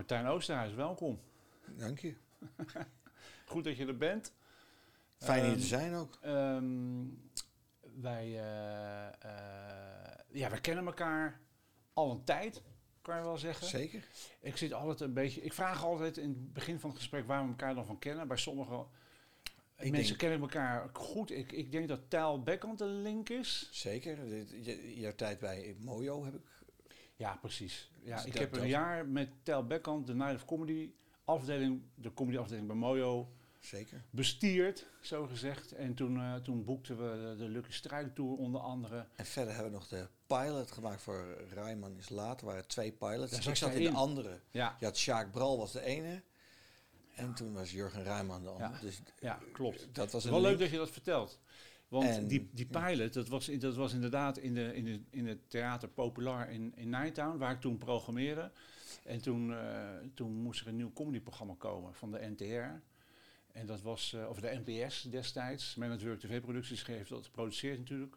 Martijn Oosterhuis, welkom. Dank je. Goed dat je er bent. Fijn hier Ehm, te zijn ook. Ehm, wij, eh, eh, ja, wij kennen elkaar al een tijd, kan je wel zeggen. Zeker. Ik zit altijd een beetje. Ik vraag altijd in het begin van het gesprek waar we elkaar dan van kennen. Bij sommige Ik mensen denk, kennen elkaar goed. Ik, ik denk dat Tijl Bekkant een link is. zeker. Je- Jouw tijd bij Mojo heb ik. Ja, precies. Ja, Dus ik dat- heb een jaar met Tijl Bekkant de Night of Comedy afdeling, de comedy afdeling bij Mojo Zeker. bestierd, zo gezegd. En toen, eh, toen boekten we de, de Lucky Strike Tour onder andere. En verder hebben we nog de pilot gemaakt voor Rijman is laat. Er waren twee pilots. Daar ik zat in de andere. Ja, Je had Sjaak Bral was de ene. En toen was Jurgen Rijman de andere. Ja. Dus ja klopt. dat was wel leuk dat je dat vertelt. Want En- die, die pilot, dat was, dat was inderdaad in, de, in, de, in het theater Populair in, in Nighttown, waar ik toen programmeerde. En toen, eh, toen moest er een nieuw comedyprogramma komen van de NTR. En dat was, eh, of de NPS destijds, Man at Work TV-producties heeft dat geproduceerd natuurlijk.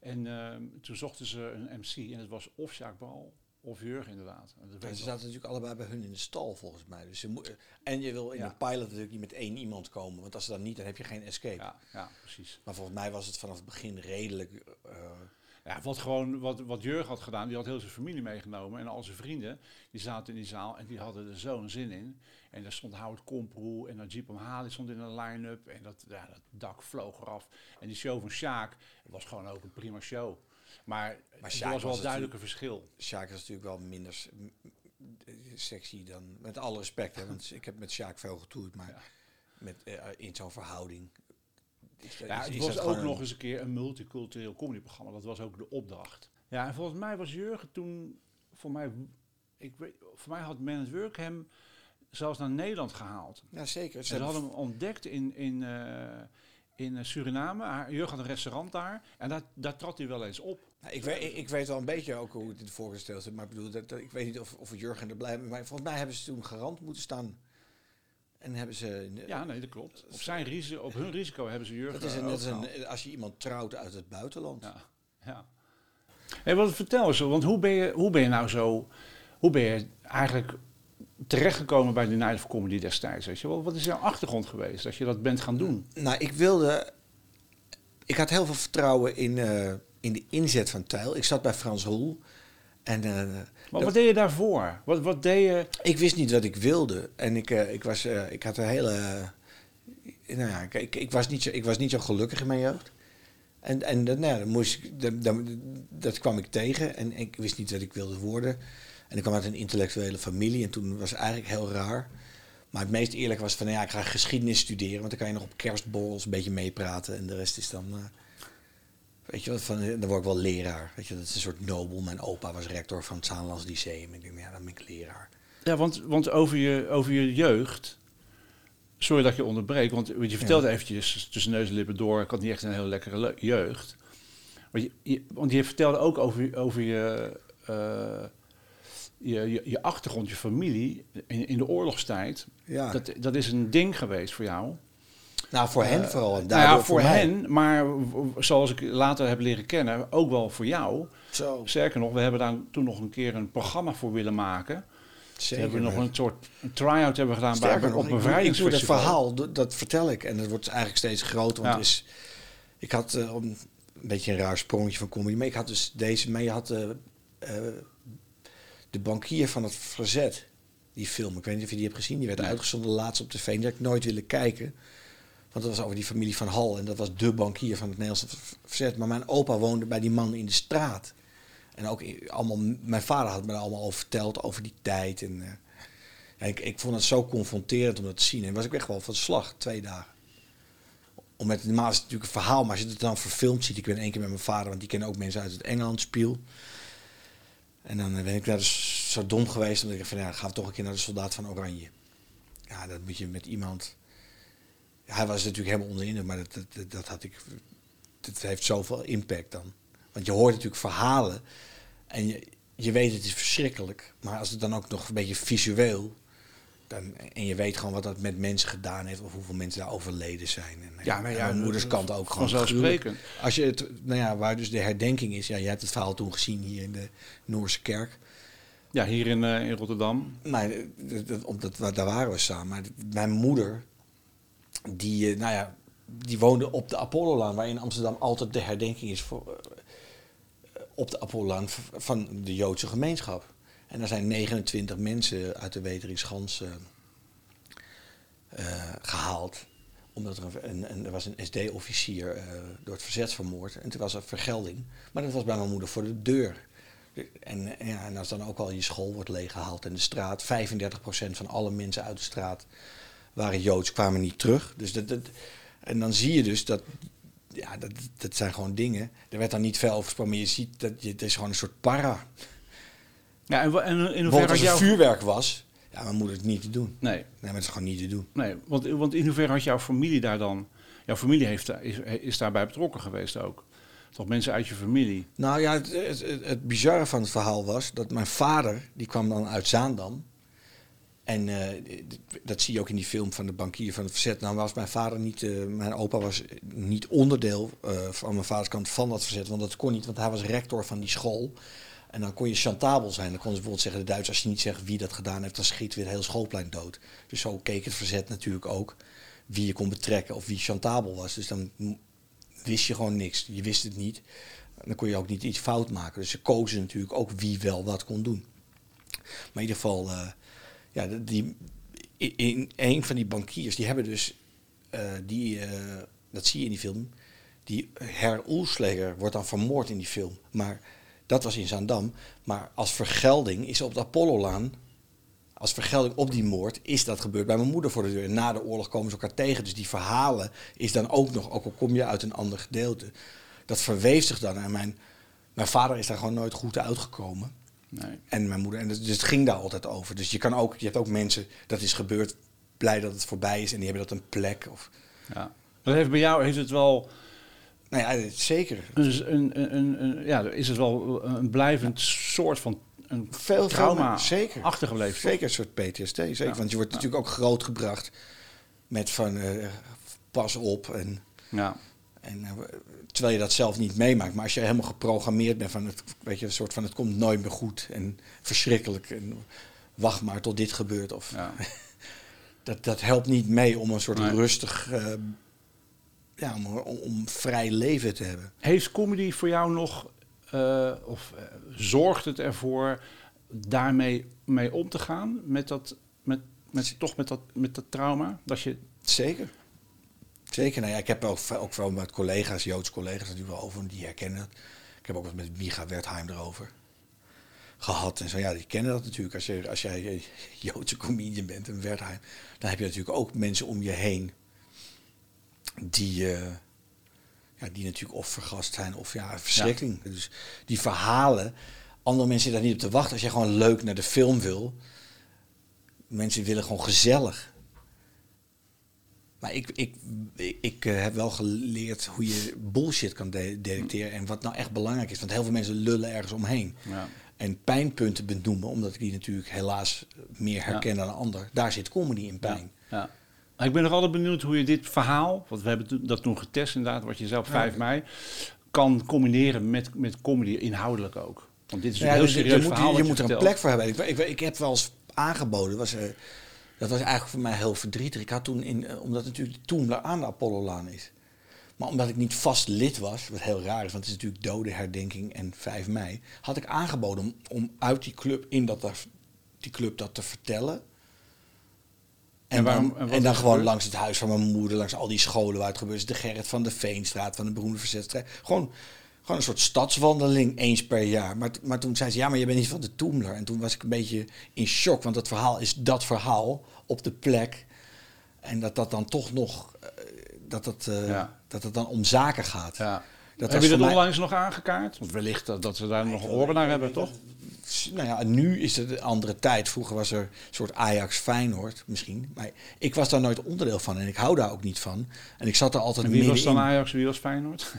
En ehm, toen zochten ze een MC en het was of Jacques Bal of Jurgen inderdaad. En ze zaten natuurlijk allebei bij hun in de stal volgens mij. Dus ze mo- en je wil in Ja. de pilot natuurlijk niet met één iemand komen. Want als ze dan niet, dan heb je geen escape. Ja, ja, precies. Maar volgens mij was het vanaf het begin redelijk... eh, Ja, wat gewoon, wat, wat Jurgen had gedaan, die had heel zijn familie meegenomen. En al zijn vrienden, die zaten in die zaal en die hadden er zo'n zin in. En daar stond Howard Komproe en Najib Amhali stond in een line-up. En dat, ja, dat dak vloog eraf. En die show van Sjaak was gewoon ook een prima show. Maar, er was wel een duidelijke verschil. Sjaak is natuurlijk wel minder sexy dan... Met alle respect, hè, want ik heb met Sjaak veel getoerd. Maar Ja. met, eh, in zo'n verhouding... is- Ja, is- het was ook nog eens een keer een multicultureel comedyprogramma. Dat was ook de opdracht. Ja, en volgens mij was Jurgen toen, voor mij, ik weet, voor mij had Man at Work hem zelfs naar Nederland gehaald. Ja, zeker. En Ze hadden hem ontdekt in, in, eh, in eh, Suriname. Jurgen had een restaurant daar. En daar, daar trad hij wel eens op. Nou, ik, weet, ik, weet wel een beetje ook hoe het in de voorgesteld is. Maar ik bedoel, dat, dat- ik weet niet of, of Jurgen er blij mee Maar volgens mij hebben ze toen garant moeten staan. En hebben ze... Ja, nee, dat klopt. Op, zijn risico, op hun risico hebben ze Jurgen dat is een, als opgehaald. een, als je iemand trouwt uit het buitenland. Ja, ja. Hey, wat vertel eens, want hoe ben, je, hoe ben je nou zo... Hoe ben je eigenlijk terechtgekomen bij de Night of Comedy destijds? Weet je? wel? Wat is jouw achtergrond geweest dat je dat bent gaan doen? Nou, ik wilde... Ik had heel veel vertrouwen in, eh, in de inzet van Tijl. Ik zat bij Frans Roel. En eh, Maar wat deed je daarvoor? Wat, wat deed je... ik wist niet wat ik wilde. En ik, eh, ik, was, eh, ik had een hele... nou ja, ik, ik, ik, was niet zo, ik was niet zo gelukkig in mijn jeugd. En, en dat, nou ja, dan moest ik, dat, kwam ik tegen. En ik wist niet wat ik wilde worden. En ik kwam uit een intellectuele familie. En toen was het eigenlijk heel raar. Maar het meest eerlijk was van... Nou ja, ik ga geschiedenis studeren. Want dan kan je nog op kerstborrels een beetje meepraten. En de rest is dan... eh, weet je van, dan word ik wel leraar. Weet je, dat is een soort nobel. Mijn opa was rector van het Zaanlands Lyceum. Ik denk, ja, dan ben ik leraar. Ja, want, want over, je, over je jeugd... Sorry dat ik je onderbreek, want je vertelde eventjes tussen neus en lippen door... ik had niet echt een hele lekkere le- jeugd. Maar je, je- want je vertelde ook over, over je, eh, je, je, je achtergrond, je familie in, in de oorlogstijd. Ja. Dat, dat is een ding geweest voor jou. Nou, voor hen vooral. En Nou ja, voor mij. hen, maar zoals ik later heb leren kennen, ook wel voor jou. Zo, Sterker nog, we hebben daar toen nog een keer een programma voor willen maken. Zeker. hebben we nog een soort try-out hebben gedaan bij, Sterker op nog, doe- ik doe het bevrijdingsfestival. verhaal, dat, dat vertel ik. En dat wordt eigenlijk steeds groter. Want Ja. is, ik had eh, een beetje een raar sprongetje van comedy. Maar ik had dus deze mee. Je had eh, eh, de bankier van het verzet. Die film, ik weet niet of je die hebt gezien. Die werd uitgezonden laatst op tv. Die had ik nooit willen kijken. Want dat was over die familie van Hal. En dat was de bankier van het Nederlandse verzet. Maar mijn opa woonde bij die man in de straat. En ook allemaal, mijn vader had me daar allemaal over verteld, over die tijd. En, eh, ik, ik vond het zo confronterend om dat te zien. En was ik echt wel van slag, twee dagen. Omdat normaal is natuurlijk een verhaal, maar als je het dan verfilmd ziet. Ik ben één keer met mijn vader, want die kennen ook mensen uit het Engeland spiel. En dan eh, ben ik daar dus zo dom geweest, omdat ik dacht van ja, gaan we toch een keer naar de soldaat van Oranje. Ja, dat moet je met iemand. Ja, hij was natuurlijk helemaal onderin, maar dat, dat, dat, had ik. Dat heeft zoveel impact dan. Want je hoort natuurlijk verhalen en je, je weet het is verschrikkelijk. Maar als het dan ook nog een beetje visueel. Dan, en je weet gewoon wat dat met mensen gedaan heeft. Of hoeveel mensen daar overleden zijn. En, Ja, maar ja, kant ook gewoon. vanzelfsprekend. Als je het, nou ja, waar dus de herdenking is. Ja, je hebt het verhaal toen gezien hier in de Noorse kerk. Ja, hier in, eh, in Rotterdam. Nee, dat- dat- daar waren we samen. Maar mijn moeder, die, eh, nou ja, die woonde op de Apollolaan, waar in Amsterdam altijd de herdenking is voor, eh, op de Apollolaan van de Joodse gemeenschap. En daar zijn 29 mensen uit de Weteringschans eh, eh, gehaald. Omdat er, een, er was een SD-officier door het verzet vermoord. En toen was er vergelding. Maar dat was bij mijn moeder voor de deur. En, ja, en als dan ook al je school wordt leeggehaald en de straat, 35% van alle mensen uit de straat waren Joods, kwamen niet terug. Dus dat, dat, en dan zie je dus dat, ja, dat, dat zijn gewoon dingen. Er werd dan niet veel over gesproken, maar je ziet dat je, het is gewoon een soort para. Ja, en, in hoeverre als er jouw... vuurwerk was, ja, mijn moeder het niet te doen. Nee, Nee, maar het is gewoon niet te doen. nee want, want in hoeverre had jouw familie daar dan... Jouw familie heeft, is, is daarbij betrokken geweest ook. Toch mensen uit je familie. Nou ja, het, het, het, het bizarre van het verhaal was dat mijn vader, die kwam dan uit Zaandam. En eh, dat zie je ook in die film van de bankier van het verzet. Nou was mijn vader niet, eh, mijn opa was niet onderdeel eh, van mijn vaders kant van dat verzet. Want dat kon niet, want hij was rector van die school. En dan kon je chantabel zijn. Dan konden ze bijvoorbeeld zeggen, de Duitsers, als je niet zegt wie dat gedaan heeft, dan schiet weer het hele schoolplein dood. Dus zo keek het verzet natuurlijk ook wie je kon betrekken of wie chantabel was. Dus dan wist je gewoon niks. Je wist het niet. Dan kon je ook niet iets fout maken. Dus ze kozen natuurlijk ook wie wel wat kon doen. Maar in ieder geval, ja, die, in, een van die bankiers, die hebben dus, eh, die, eh, dat zie je in die film, die Herr wordt dan vermoord in die film. Maar dat was in Zaandam. Maar als vergelding is op de Apollolaan, als vergelding op die moord, is dat gebeurd bij mijn moeder voor de deur. En na de oorlog komen ze elkaar tegen. Dus die verhalen is dan ook nog, ook al kom je uit een ander gedeelte, dat verweeft zich dan. En mijn, mijn vader is daar gewoon nooit goed uitgekomen. Nee. En mijn moeder. En dus het ging daar altijd over. Dus je, kan ook, je hebt ook mensen, dat is gebeurd, blij dat het voorbij is. En die hebben dat een plek. Of, Ja. Dat heeft bij jou heeft het wel nou ja, zeker. een, een, een, een- ja, is het wel een blijvend soort van een Veel trauma zeker. achtergebleven. Zeker een soort PTSD. Zeker. Ja. Want je wordt Ja. natuurlijk ook grootgebracht met van eh, pas op. En, Ja. en, eh, terwijl je dat zelf niet meemaakt. Maar als je helemaal geprogrammeerd bent van het, weet je, een soort van het komt nooit meer goed. En verschrikkelijk. En wacht maar tot dit gebeurt. Of, ja. dat, dat helpt niet mee om een soort Nee. rustig, eh, ja, om, om, om vrij leven te hebben. Heeft comedy voor jou nog, eh, of eh, zorgt het ervoor daarmee mee om te gaan? Met dat, met, met, toch met dat, met dat trauma? Dat je, Zeker. Zeker. Nou ja, ik heb ook, ook wel met collega's, Joodse collega's natuurlijk wel over, die herkennen het. Ik heb ook wat met Micha Wertheim erover gehad. En zo, ja, die kennen dat natuurlijk. Als, je, als jij eh, Joodse comedian bent, een Wertheim, dan heb je natuurlijk ook mensen om je heen die, eh, ja, die natuurlijk of vergast zijn of ja, verschrikking. Dus die verhalen, andere mensen zitten daar niet op te wachten. Als je gewoon leuk naar de film wil, mensen willen gewoon gezellig. Maar ik, ik, ik, ik, eh, heb wel geleerd hoe je bullshit kan de- detecteren en wat nou echt belangrijk is. Want heel veel mensen lullen ergens omheen. ja. En pijnpunten benoemen, omdat ik die natuurlijk helaas meer herken dan een ander. Daar zit comedy in pijn. Ja. Ik ben nog altijd benieuwd hoe je dit verhaal, want we hebben dat toen getest inderdaad, wat je op 5 mei, kan combineren met, met comedy inhoudelijk ook. Want dit is Ja, een heel dus je- serieus je moet, verhaal je, wat moet er een plek voor hebben. Ik, ik, ik heb wel eens aangeboden, was, dat was eigenlijk voor mij heel verdrietig. Ik had toen, in, eh, omdat natuurlijk de Toemler aan de Apollolaan is. Maar omdat ik niet vast lid was, wat heel raar is, want het is natuurlijk dode herdenking en 5 mei, had ik aangeboden om, om uit die club, in dat, die club dat te vertellen. En, En waarom- en dan gewoon gebeurd? langs het huis van mijn moeder, langs al die scholen waar het gebeurt is. De Gerrit van de Veenstraat, van de beroemde Verzetstraat. Gewoon, gewoon een soort stadswandeling eens per jaar. Maar, maar toen zei ze, ja, maar je bent niet van de Toemler. En toen was ik een beetje in shock, want dat verhaal is dat verhaal op de plek. En dat dat dan toch nog, eh, dat, dat, eh, Ja. dat het dan om zaken gaat. Ja. Dat Heb je dat mij- onlangs nog aangekaart? Want wellicht dat, dat ze daar nog oren naar hebben, toch? Nou ja, nu is het een andere tijd. Vroeger was er een soort Ajax-Feyenoord misschien. Maar ik was daar nooit onderdeel van en ik hou daar ook niet van. En ik zat er altijd En wie was dan. Ajax, wie was Feyenoord?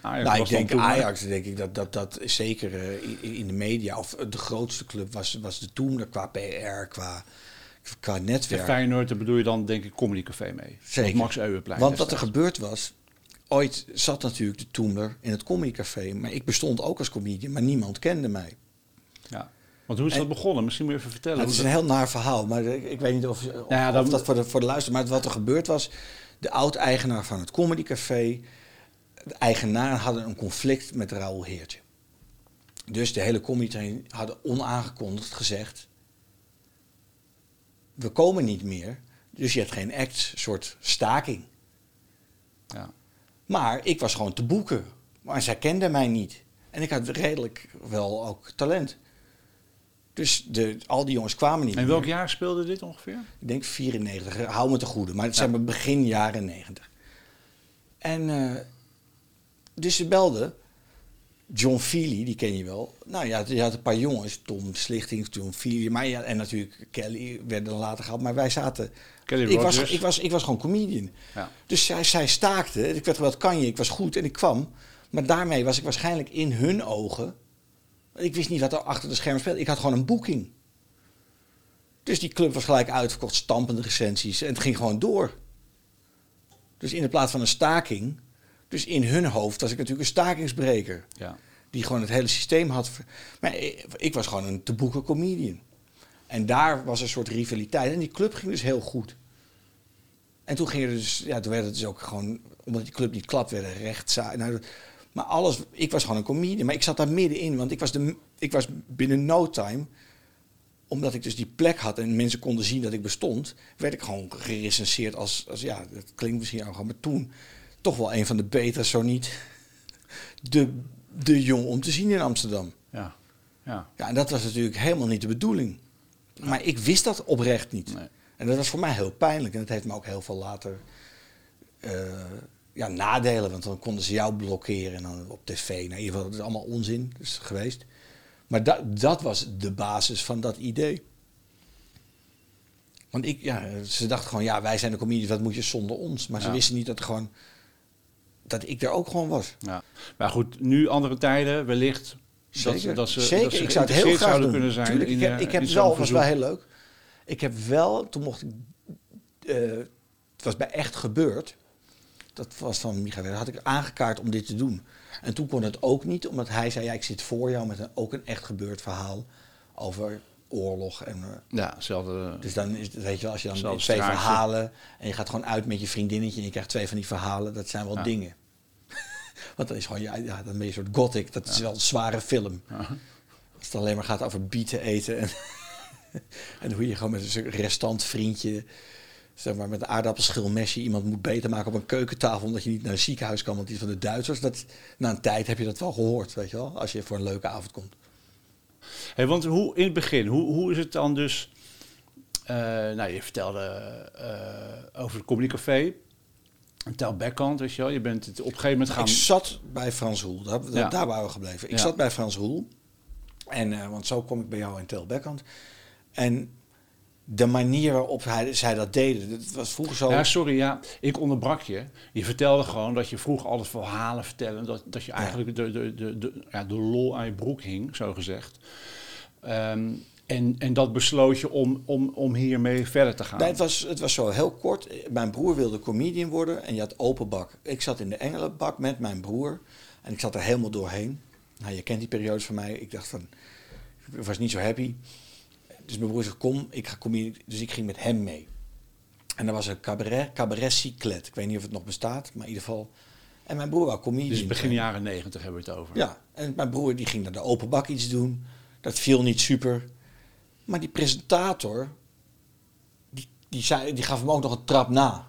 Ajax Nou, ik was dan denk? Ajax, denk ik dat dat, dat is zeker eh, in, de media, of de grootste club was, was de Toemler qua PR, qua, qua En netwerk. Feyenoord, daar bedoel je dan denk ik Comedy Café mee. Zeker. Max Euwenplein. Want wat er gebeurd was, ooit zat natuurlijk de Toemler in het comedycafé, maar ik bestond ook als comedian, maar niemand kende mij. Ja. Want hoe is dat En- begonnen? Misschien moet je even vertellen. Nou, het is een heel naar verhaal, maar ik, ik weet niet of, of, ja, dan- of dat voor de, voor de luister. Maar wat er gebeurd was, de oud-eigenaar van het Comedy Café, de eigenaar hadden een conflict met Raoul Heertje. Dus de hele comedy hadden onaangekondigd gezegd, we komen niet meer, dus je hebt geen act, soort staking. ja. Maar ik was gewoon te boeken. Maar zij kenden mij niet. En ik had redelijk wel ook talent. Dus de, al die jongens kwamen niet En meer. welk jaar speelde dit ongeveer? Ik denk 94, hou me te goede. Maar het Ja. zijn maar begin jaren 90. En eh, dus ze belden. John Feely, die ken je wel. Nou ja, je had een paar jongens. Tom Slichting, John Feely. Maar ja, en natuurlijk Kelly werden dan later gehaald. Maar wij zaten... Kelly Ik was, ik, was, ik was gewoon comedian. Ja. Dus zij, zij staakte. Ik werd wat kan je? Ik was goed en ik kwam. Maar daarmee was ik waarschijnlijk in hun ogen. Ik wist niet wat er achter de schermen speelde. Ik had gewoon een boeking. Dus die club was gelijk uitverkocht, stampende recensies. En het ging gewoon door. Dus in de plaats van een staking. Dus in hun hoofd was ik natuurlijk een stakingsbreker. Ja. Die gewoon het hele systeem had. Maar ik, was gewoon een te boeken comedian. En daar was een soort rivaliteit. En die club ging dus heel goed. En toen ging er dus, ja, toen werd het dus ook gewoon, omdat die club niet klapt, werden rechtszaak. Nou, maar alles, ik was gewoon een comedian, maar ik zat daar middenin, want ik was, de, ik was binnen no time, omdat ik dus die plek had en mensen konden zien dat ik bestond, werd ik gewoon gerecenseerd als, als ja, dat klinkt misschien arrogant, maar toen toch wel een van de betere, zo niet de, de jong om te zien in Amsterdam. Ja. Ja. Ja, en dat was natuurlijk helemaal niet de bedoeling. Maar ik wist dat oprecht niet. Nee. En dat was voor mij heel pijnlijk. En dat heeft me ook heel veel later eh, ja, nadelen. Want dan konden ze jou blokkeren en dan op tv. Nou, in ieder geval, dat is allemaal onzin is geweest. Maar da dat was de basis van dat idee. Want ik, ja, ze dachten gewoon, ja, wij zijn de comedians, wat moet je zonder ons? Maar ze Ja. wisten niet dat, gewoon, dat ik er ook gewoon was. ja. Maar goed, nu andere tijden, wellicht. Zeker, Dat, dat ze, zeker. Dat ze ik zou het heel graag zouden doen. kunnen zijn. Tuurlijk, in, ik heb, eh, ik heb wel, was wel heel leuk. Ik heb wel, toen mocht ik, eh, het was bij Echt Gebeurd. Dat was van Michael, Werner, had ik aangekaart om dit te doen. En toen kon het ook niet, omdat hij zei, ja, ik zit voor jou met een, ook een echt gebeurd verhaal over oorlog. En, eh, Ja, hetzelfde. dus dan is het, weet je wel, als je dan twee straatje. verhalen en je gaat gewoon uit met je vriendinnetje en je krijgt twee van die verhalen, dat zijn wel Ja. dingen. Want dan is gewoon, ja, ja, dan ben je een soort gothic, dat is wel een zware film. Als het alleen maar gaat over bieten eten en, en hoe je gewoon met een restant vriendje, zeg maar met een aardappelschilmesje iemand moet beter maken op een keukentafel omdat je niet naar een ziekenhuis kan, want die van de Duitsers. Dat, na een tijd heb je dat wel gehoord, weet je wel, als je voor een leuke avond komt. Hey, want hoe, in het begin, hoe, hoe is het dan dus... eh, nou, je vertelde eh, over het Communicafé. Een tel backhand, weet je wel. Je bent het op een gegeven moment gaan... Ik zat bij Frans Hoel, daar, daar- Ja. daar waren we gebleven. Ik Ja. zat bij Frans Hoel, en, eh, want zo kom ik bij jou in Tel. En de manier waarop hij, zij dat deden, dat was vroeger zo... Ja, sorry, ja, ik onderbrak je. Je vertelde gewoon dat je vroeger altijd verhalen vertelde. Dat, dat je eigenlijk de, de, de, de, ja, de lol aan je broek hing, zo gezegd. Ehm, en, en dat besloot je om, om, om hiermee verder te gaan. Nee, het, was, het was zo heel kort. Mijn broer wilde comedian worden en je had open bak. Ik zat in de Engelenbak met mijn broer en ik zat er helemaal doorheen. Nou, je kent die periodes van mij. Ik dacht van, ik was niet zo happy. Dus mijn broer zei, kom, ik ga comedian. Dus ik ging met hem mee. En er was een cabaret, cabaret cyclet. Ik weet niet of het nog bestaat, maar in ieder geval. En mijn broer wou comedian. dus begin jaren negentig hebben we het over. Ja, en mijn broer die ging naar de open bak iets doen. Dat viel niet super. Maar die presentator, die, die, zei, die gaf hem ook nog een trap na.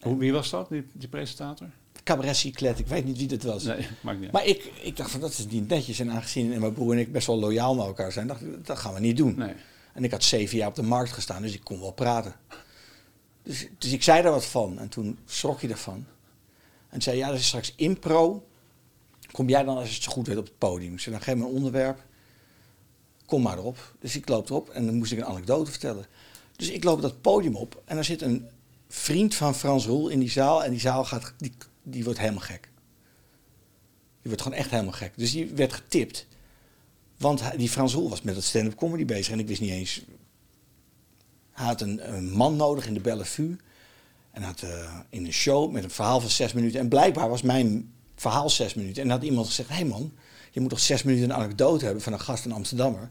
Hoe, wie was dat, die, die presentator? Cabaret Cyclet, ik weet niet wie dat was. Nee, maakt niet. Maar ik, ik dacht van dat is niet netjes. En aangezien mijn broer en ik best wel loyaal naar elkaar zijn, dacht ik, dat gaan we niet doen. Nee. En ik had zeven jaar op de markt gestaan, dus ik kon wel praten. Dus, dus ik zei daar wat van. En toen schrok hij ervan. En zei, ja, dat is straks impro. Kom jij dan, als je het zo goed weet, op het podium? Ik zei, dan geef me een onderwerp. Kom maar erop. Dus ik loop erop en dan moest ik een anekdote vertellen. Dus ik loop dat podium op en er zit een vriend van Frans Roel in die zaal. En die zaal gaat, die, die wordt helemaal gek. Die wordt gewoon echt helemaal gek. Dus die werd getipt. Want die Frans Roel was met het stand-up comedy bezig. En ik wist niet eens... Hij had een, een man nodig in de Bellevue. En had eh, in een show met een verhaal van zes minuten. En blijkbaar was mijn verhaal zes minuten. En had iemand gezegd... Hé hey man, je moet toch zes minuten een anekdote hebben van een gast in Amsterdammer.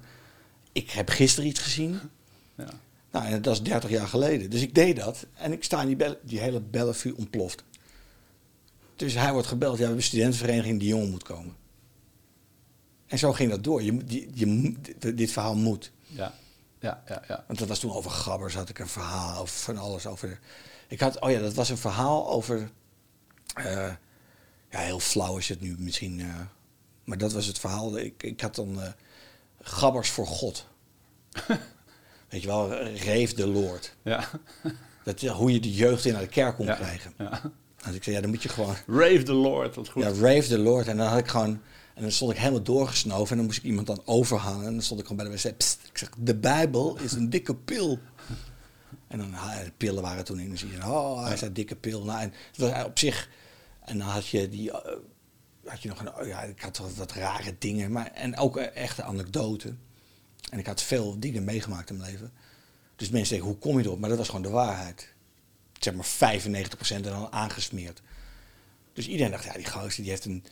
ik heb gisteren iets gezien. Ja. Nou, en dat is 30 jaar geleden. Dus ik deed dat. En ik sta in die, Belle- die hele Bellevue ontploft. Dus hij wordt gebeld. Ja, we hebben een studentenvereniging die jongen moet komen. En zo ging dat door. Je, moet- je, je, dit- verhaal moet. Ja, ja, ja. ja. Want dat was toen over gabbers, had ik een verhaal over van alles. Over, ik had, oh ja, dat was een verhaal over. eh, ja, heel flauw is het nu misschien. eh, maar dat was het verhaal. Ik, ik had dan eh, gabbers voor God. Weet je wel, reef de Lord. ja. Dat, hoe je de jeugd in naar de kerk kon Ja. krijgen. ja. Dus ik zei, ja, dan moet je gewoon. Rave the Lord, wat goed. Ja, rave the Lord. En dan had ik gewoon. En dan stond ik helemaal doorgesnoven. En dan moest ik iemand dan overhalen. En dan stond ik gewoon bij de wc. Psst, ik zeg, de Bijbel is een dikke pil. En dan, de pillen waren toen in. Dan zie je, oh, hij zei dikke pil. Nou, en het was op zich. En dan had je die. eh, had je nog een. oh ja, ik had wat, wat rare dingen. Maar, en ook een echte anekdoten. En ik had veel dingen meegemaakt in mijn leven. Dus mensen denken, hoe kom je erop? Maar dat was gewoon de waarheid. Zeg maar 95% en dan aangesmeerd. Dus iedereen dacht, ja, die gozer die heeft een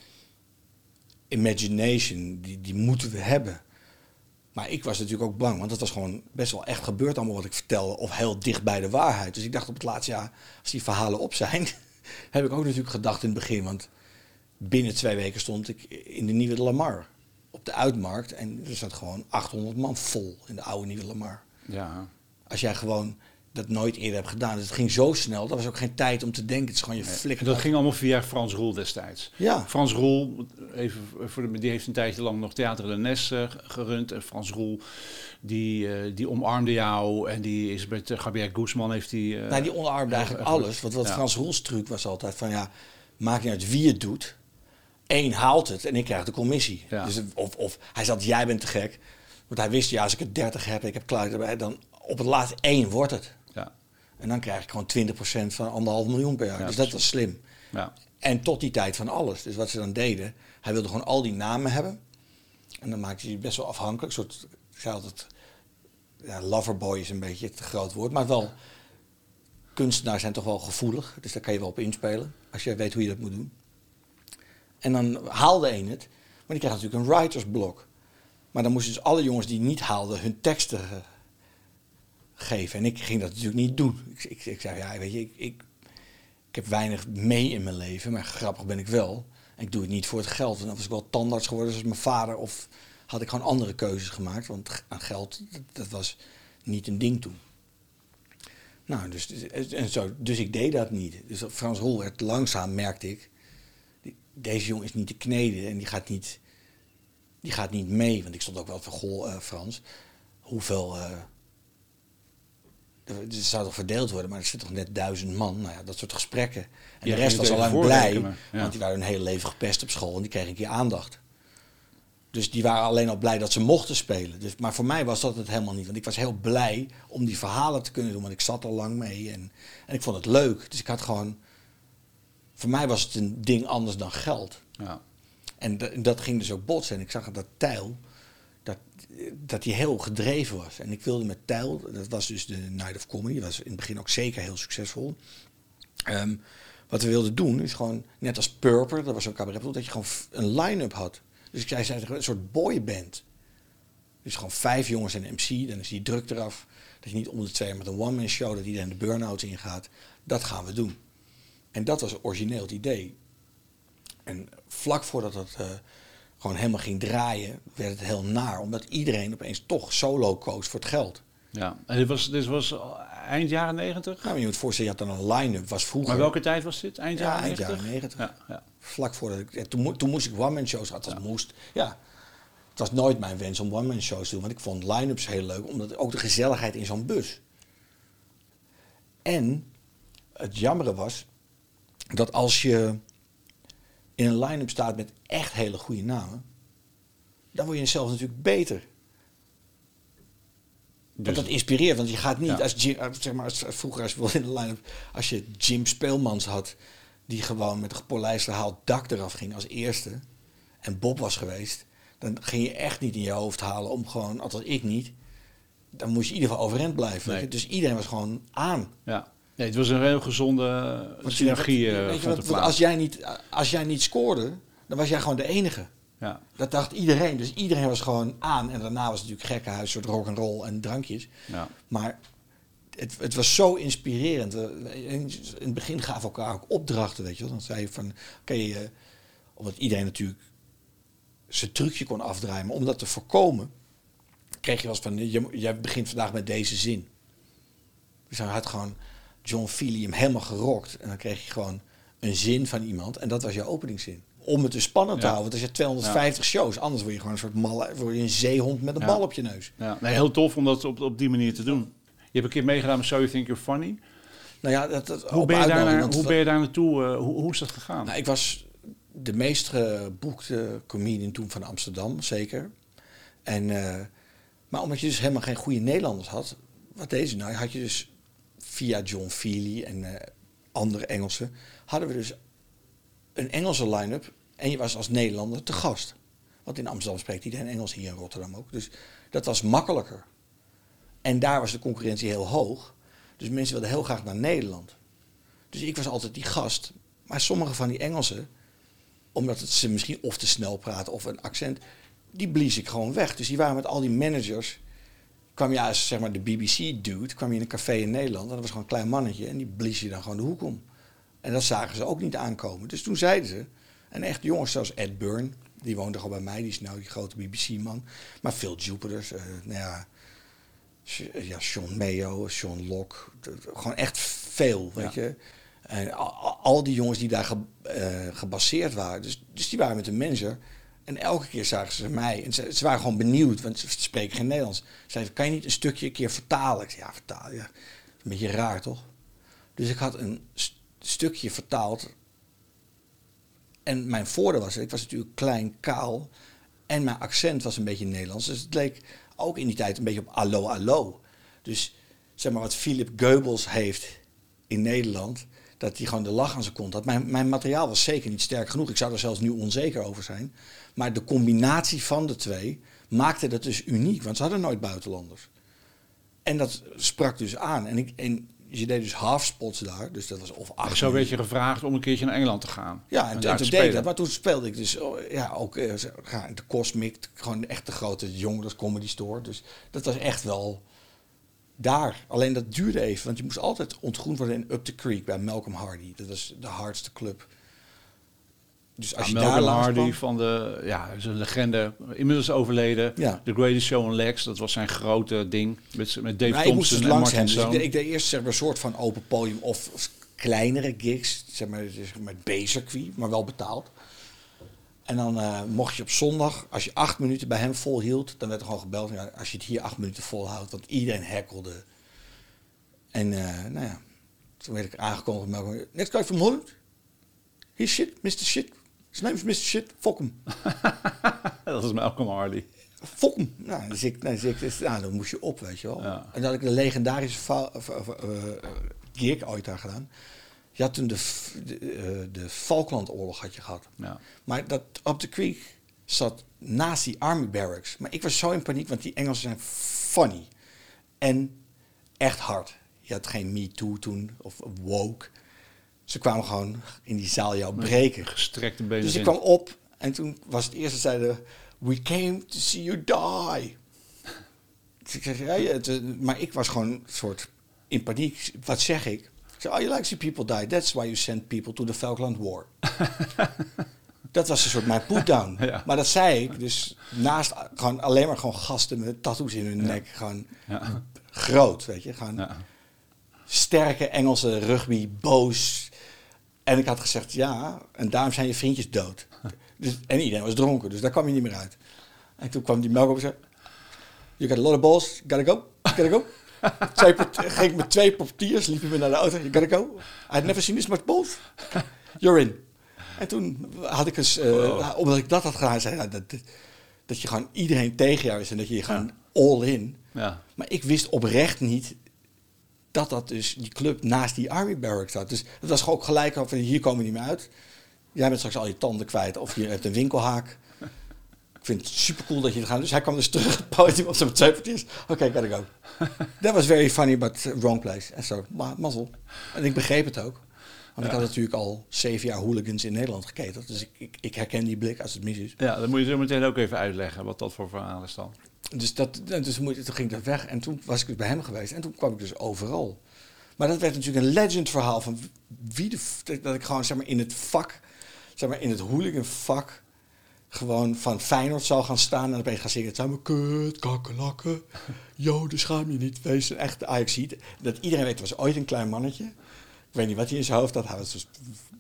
imagination, die, die moeten we hebben. Maar ik was natuurlijk ook bang, want dat was gewoon best wel echt gebeurd allemaal wat ik vertelde, of heel dicht bij de waarheid. Dus ik dacht op het laatste jaar, als die verhalen op zijn, heb ik ook natuurlijk gedacht in het begin, want binnen twee weken stond ik in de nieuwe Lamar op de uitmarkt en er zat gewoon 800 man vol in de oude nieuwe Lamar. Ja. Als jij gewoon dat nooit eerder hebt gedaan, dus het ging zo snel, er was ook geen tijd om te denken, het is gewoon je En flikker. dat ging allemaal via Frans Roel destijds. Ja. Frans Roel, even voor de, die heeft een tijdje lang nog Theater de Nes eh, gerund. En Frans Roel, die, eh, die omarmde jou. En die is met uh, Gabriel Guzman heeft die... eh, Nou, die omarmde eigenlijk alles. Want wat Ja. Frans Roels truc was altijd van ja, maakt niet uit wie het doet. Eén haalt het en ik krijg de commissie. Ja. Dus, of, of hij zat, jij bent te gek. Want hij wist, ja, als ik het 30 heb ik heb klaar erbij, dan op het laatst één wordt het. En dan krijg ik gewoon 20% van anderhalf miljoen per jaar. Ja, dus dat was slim. ja, En tot die tijd van alles. Dus wat ze dan deden, hij wilde gewoon al die namen hebben. En dan maakte hij best wel afhankelijk. Een soort, ik zei altijd, ja, loverboy is een beetje te groot woord. Maar wel, kunstenaars zijn toch wel gevoelig. Dus daar kan je wel op inspelen. Als je weet hoe je dat moet doen. En dan haalde een het. Maar die kreeg natuurlijk een writersblok. Maar dan moesten dus alle jongens die niet haalden hun teksten eh, geven. En ik ging dat natuurlijk niet doen. Ik, ik, ik zei, ja, weet je, ik, ik, heb weinig mee in mijn leven, maar grappig ben ik wel. Ik doe het niet voor het geld. En dan was ik wel tandarts geworden zoals mijn vader. Of had ik gewoon andere keuzes gemaakt. Want aan geld, dat, was niet een ding toen. Nou, dus, en zo, dus ik deed dat niet. Dus Frans Rol werd langzaam, merkte ik. Deze jongen is niet te kneden en die gaat niet, die gaat niet mee. Want ik stond ook wel van, goh, eh, Frans, hoeveel... eh, er zou toch verdeeld worden, maar er zit toch net duizend man. Nou ja, dat soort gesprekken. En Ja, de rest was het al lang blij, ja. want die waren hun hele leven gepest op school en die kregen een keer aandacht. Dus die waren alleen al blij dat ze mochten spelen. Dus, maar voor mij was dat het helemaal niet. Want ik was heel blij om die verhalen te kunnen doen. Want ik zat al lang mee en, en ik vond het leuk. Dus ik had gewoon... Voor mij was het een ding anders dan geld. ja. En da- dat ging dus ook botsen. En ik zag dat Tijl, dat, dat hij heel gedreven was. En ik wilde met Tijl, dat was dus de Night of Comedy, dat was in het begin ook zeker heel succesvol. Ehm, wat we wilden doen is gewoon, net als Purper, dat was zo'n cabaret, dat je gewoon een line-up had. Dus ik zei, een soort boyband. Dus gewoon vijf jongens en een MC, dan is die druk eraf. Dat je niet om de twee met een one-man show, dat iedereen de burn-out ingaat. Dat gaan we doen. En dat was origineel het idee. En vlak voordat het eh, gewoon helemaal ging draaien, werd het heel naar. Omdat iedereen opeens toch solo koos voor het geld. ja. En dit was, dit was eind jaren negentig? Nou, je moet voorstellen, je had dan een line-up, was vroeger. Maar welke tijd was dit? Eind Ja, jaren eind negentig? jaren 90. Ja, ja. Vlak voordat ik... ja, Toen, toen moest ik one-man shows, dat moest. Ja. Het was nooit mijn wens om one-man shows te doen, want ik vond line-ups heel leuk. Omdat ook de gezelligheid in zo'n bus. En het jammere was dat als je in een line-up staat met echt hele goede namen, dan word je zelf natuurlijk beter. Dus, dat inspireert, want je gaat niet Ja. als, Jim, zeg maar, als vroeger als we in de line-up, als je Jim Speelmans had, die gewoon met een gepolijst haal dak eraf ging als eerste, en Bob was geweest, dan ging je echt niet in je hoofd halen om gewoon, althans ik niet, dan moest je in ieder geval overeind blijven. Nee. Dus iedereen was gewoon aan. ja. Nee, het was een heel gezonde eh, Want synergie je- eh, weet wat, als, jij niet, als jij niet scoorde, dan was jij gewoon de enige. Ja. Dat dacht iedereen. Dus iedereen was gewoon aan. En daarna was het natuurlijk gekkenhuis, soort rock and roll en drankjes. Ja. Maar het, het was zo inspirerend. We- In het begin gaven we elkaar ook opdrachten, weet je wel. Dan zei je van, oké, eh, omdat iedereen natuurlijk zijn trucje kon afdraaien. Maar om dat te voorkomen, kreeg je wel eens van, jij begint vandaag met deze zin. Dus hij had gewoon John Feely hem helemaal gerokt. En dan kreeg je gewoon een zin van iemand. En dat was jouw openingszin. Om het dus spannend te Ja. houden. Want als je 250 shows, anders word je gewoon een soort malle, word je een zeehond met een Ja. bal op je neus. Ja. Nee, heel tof om dat op, op die manier te doen. Je hebt een keer meegedaan met So You Think You're Funny. Nou ja, dat, dat, Hoe ben je daar, naar, hoe ben je daar naartoe? eh, hoe, hoe is dat gegaan? Nou, ik was de meest geboekte comedian toen van Amsterdam, zeker. En, eh, maar omdat je dus helemaal geen goede Nederlanders had, wat deze nou, had je dus via John Feely en eh, andere Engelsen, hadden we dus een Engelse line-up en je was als Nederlander te gast. Want in Amsterdam spreekt iedereen Engels, hier in Rotterdam ook. Dus dat was makkelijker. En daar was de concurrentie heel hoog. Dus mensen wilden heel graag naar Nederland. Dus ik was altijd die gast. Maar sommige van die Engelsen, omdat het ze misschien of te snel praten of een accent, die blies ik gewoon weg. Dus die waren met al die managers. Kwam je als zeg maar de BBC-dude, kwam je in een café in Nederland en dat was gewoon een klein mannetje en die blies je dan gewoon de hoek om. En dat zagen ze ook niet aankomen. Dus toen zeiden ze, en echt jongens zoals Ed Byrne, die woonde gewoon bij mij, die is nou die grote BBC-man. Maar Phil Jupiters, eh nou ja, ja, Sean Mayo, Sean Locke, gewoon echt veel, weet Ja. je. En al, al- al die jongens die daar ge- eh, gebaseerd waren, dus, dus die waren met een manager. En elke keer zagen ze mij. En ze, waren gewoon benieuwd, want ze spreken geen Nederlands. Ze zeiden, kan je niet een stukje een keer vertalen? Ik zei, ja, vertalen, ja. Een beetje raar, toch? Dus ik had een st- stukje vertaald. En mijn voordeel was, ik was natuurlijk klein, kaal. En mijn accent was een beetje Nederlands. Dus het leek ook in die tijd een beetje op allo, allo. Dus zeg maar wat Philip Goebbels heeft in Nederland... dat hij gewoon de lach aan zijn kont had. Mijn, mijn materiaal was zeker niet sterk genoeg. Ik zou er zelfs nu onzeker over zijn. Maar de combinatie van de twee maakte dat dus uniek. Want ze hadden nooit buitenlanders. En dat sprak dus aan. En, ik, en je deed dus halfspots daar. Dus dat was of acht Zo werd je gevraagd om een keertje naar Engeland te gaan. Ja, en, toen deed ik dat. Maar toen speelde ik dus oh, ja, ook eh, ja, de Cosmic, gewoon echt de grote jongens comedy store. Dus dat was echt wel daar. Alleen dat duurde even, want je moest altijd ontgroend worden in Up the Creek bij Malcolm Hardy. Dat was de hardste club. Dus als Ja, je daar Malcolm langs Hardy kwam- van de, ja, is een legende, inmiddels overleden. Ja. The Greatest Show on Legs, dat was zijn grote ding. Met, met Dave Maar ik moest Thompson dus en langs Martin hem. Dus ik, deed, ik deed eerst zeg maar, een soort van open podium of, of kleinere gigs. Zeg maar, zeg maar B-circuit, maar wel betaald. En dan eh, mocht je op zondag, als je acht minuten bij hem volhield, dan werd er gewoon gebeld. Ja, als je het hier acht minuten volhoudt, want iedereen hekkelde. En eh, nou ja, toen werd ik aangekondigd. met Next guy from Holland. He's shit, Mr. Shit. His name is Mr. Shit. Fuck hem. dat was Malcolm Hardy. Fuck hem. Nou, dus ik, nou, dus ik, dus, nou, dan moest je op, weet je wel. Ja. En dan had ik de legendarische eh, gig ooit daar gedaan. Je had toen de, de, eh, de Falklandoorlog had je gehad. Ja. Maar dat op de creek zat naast die army barracks. Maar ik was zo in paniek, want die Engelsen zijn funny. En echt hard. Je had geen Me Too toen, of woke. Ze kwamen gewoon in die zaal jou breken. Gestrekte benen. Dus ik kwam op en toen was het eerste zeiden we came to see you die. Dus ik zeg, ja, maar ik was gewoon een soort in paniek. Wat zeg ik? Zei, oh, you like to see people die. That's why you send people to the Falkland War. dat was een soort mijn put-down. Ja. Maar dat zei ik dus naast gewoon alleen maar gewoon gasten met tattoos in hun nek. Gewoon groot, weet je. Gewoon sterke Engelse rugby, boos. En ik had gezegd, ja, en daarom zijn je vriendjes dood. Dus, en iedereen was dronken, dus daar kwam je niet meer uit. En toen kwam die melk op en zei, you got a lot of balls, gotta go, gotta go. Twee ging ik met twee portiers, liep je me naar de auto, you gotta go. I'd never seen this much balls. You're in. En toen had ik eens, eh, Wow. omdat ik dat had gedaan, zei nou, dat, dat, dat je gewoon iedereen tegen jou is en dat je gewoon all in. Ja. Maar ik wist oprecht niet dat dat dus die club naast die army barracks zat. Dus het was gewoon ook gelijk van hier komen we niet meer uit. Jij bent straks al je tanden kwijt of je hebt een winkelhaak. Vind het super cool dat je gaat. Dus hij kwam dus terug het podium op zijn kwartiers. Oké, gotta go. That was very funny, but wrong place. En zo, ma- mazzel. En ik begreep het ook. Want ik had natuurlijk al zeven jaar hooligans in Nederland geketeld. Dus ik, ik, ik herken die blik als het mis is. Ja, dan moet je zo meteen ook even uitleggen wat dat voor verhaal is dan. Dus, dat, dus moet, toen ging dat weg en toen was ik dus bij hem geweest. En toen kwam ik dus overal. Maar dat werd natuurlijk een legend verhaal van wie de... Dat ik gewoon zeg maar in het vak, zeg maar in het hooligan vak... gewoon van Feyenoord zou gaan staan en opeens gaan zingen... Het zijn me kut, kakkelakken, joden, schaam je niet. Wees een echte ajax Dat iedereen weet, het was ooit een klein mannetje. Ik weet niet wat hij in zijn hoofd had. Hij, was dus,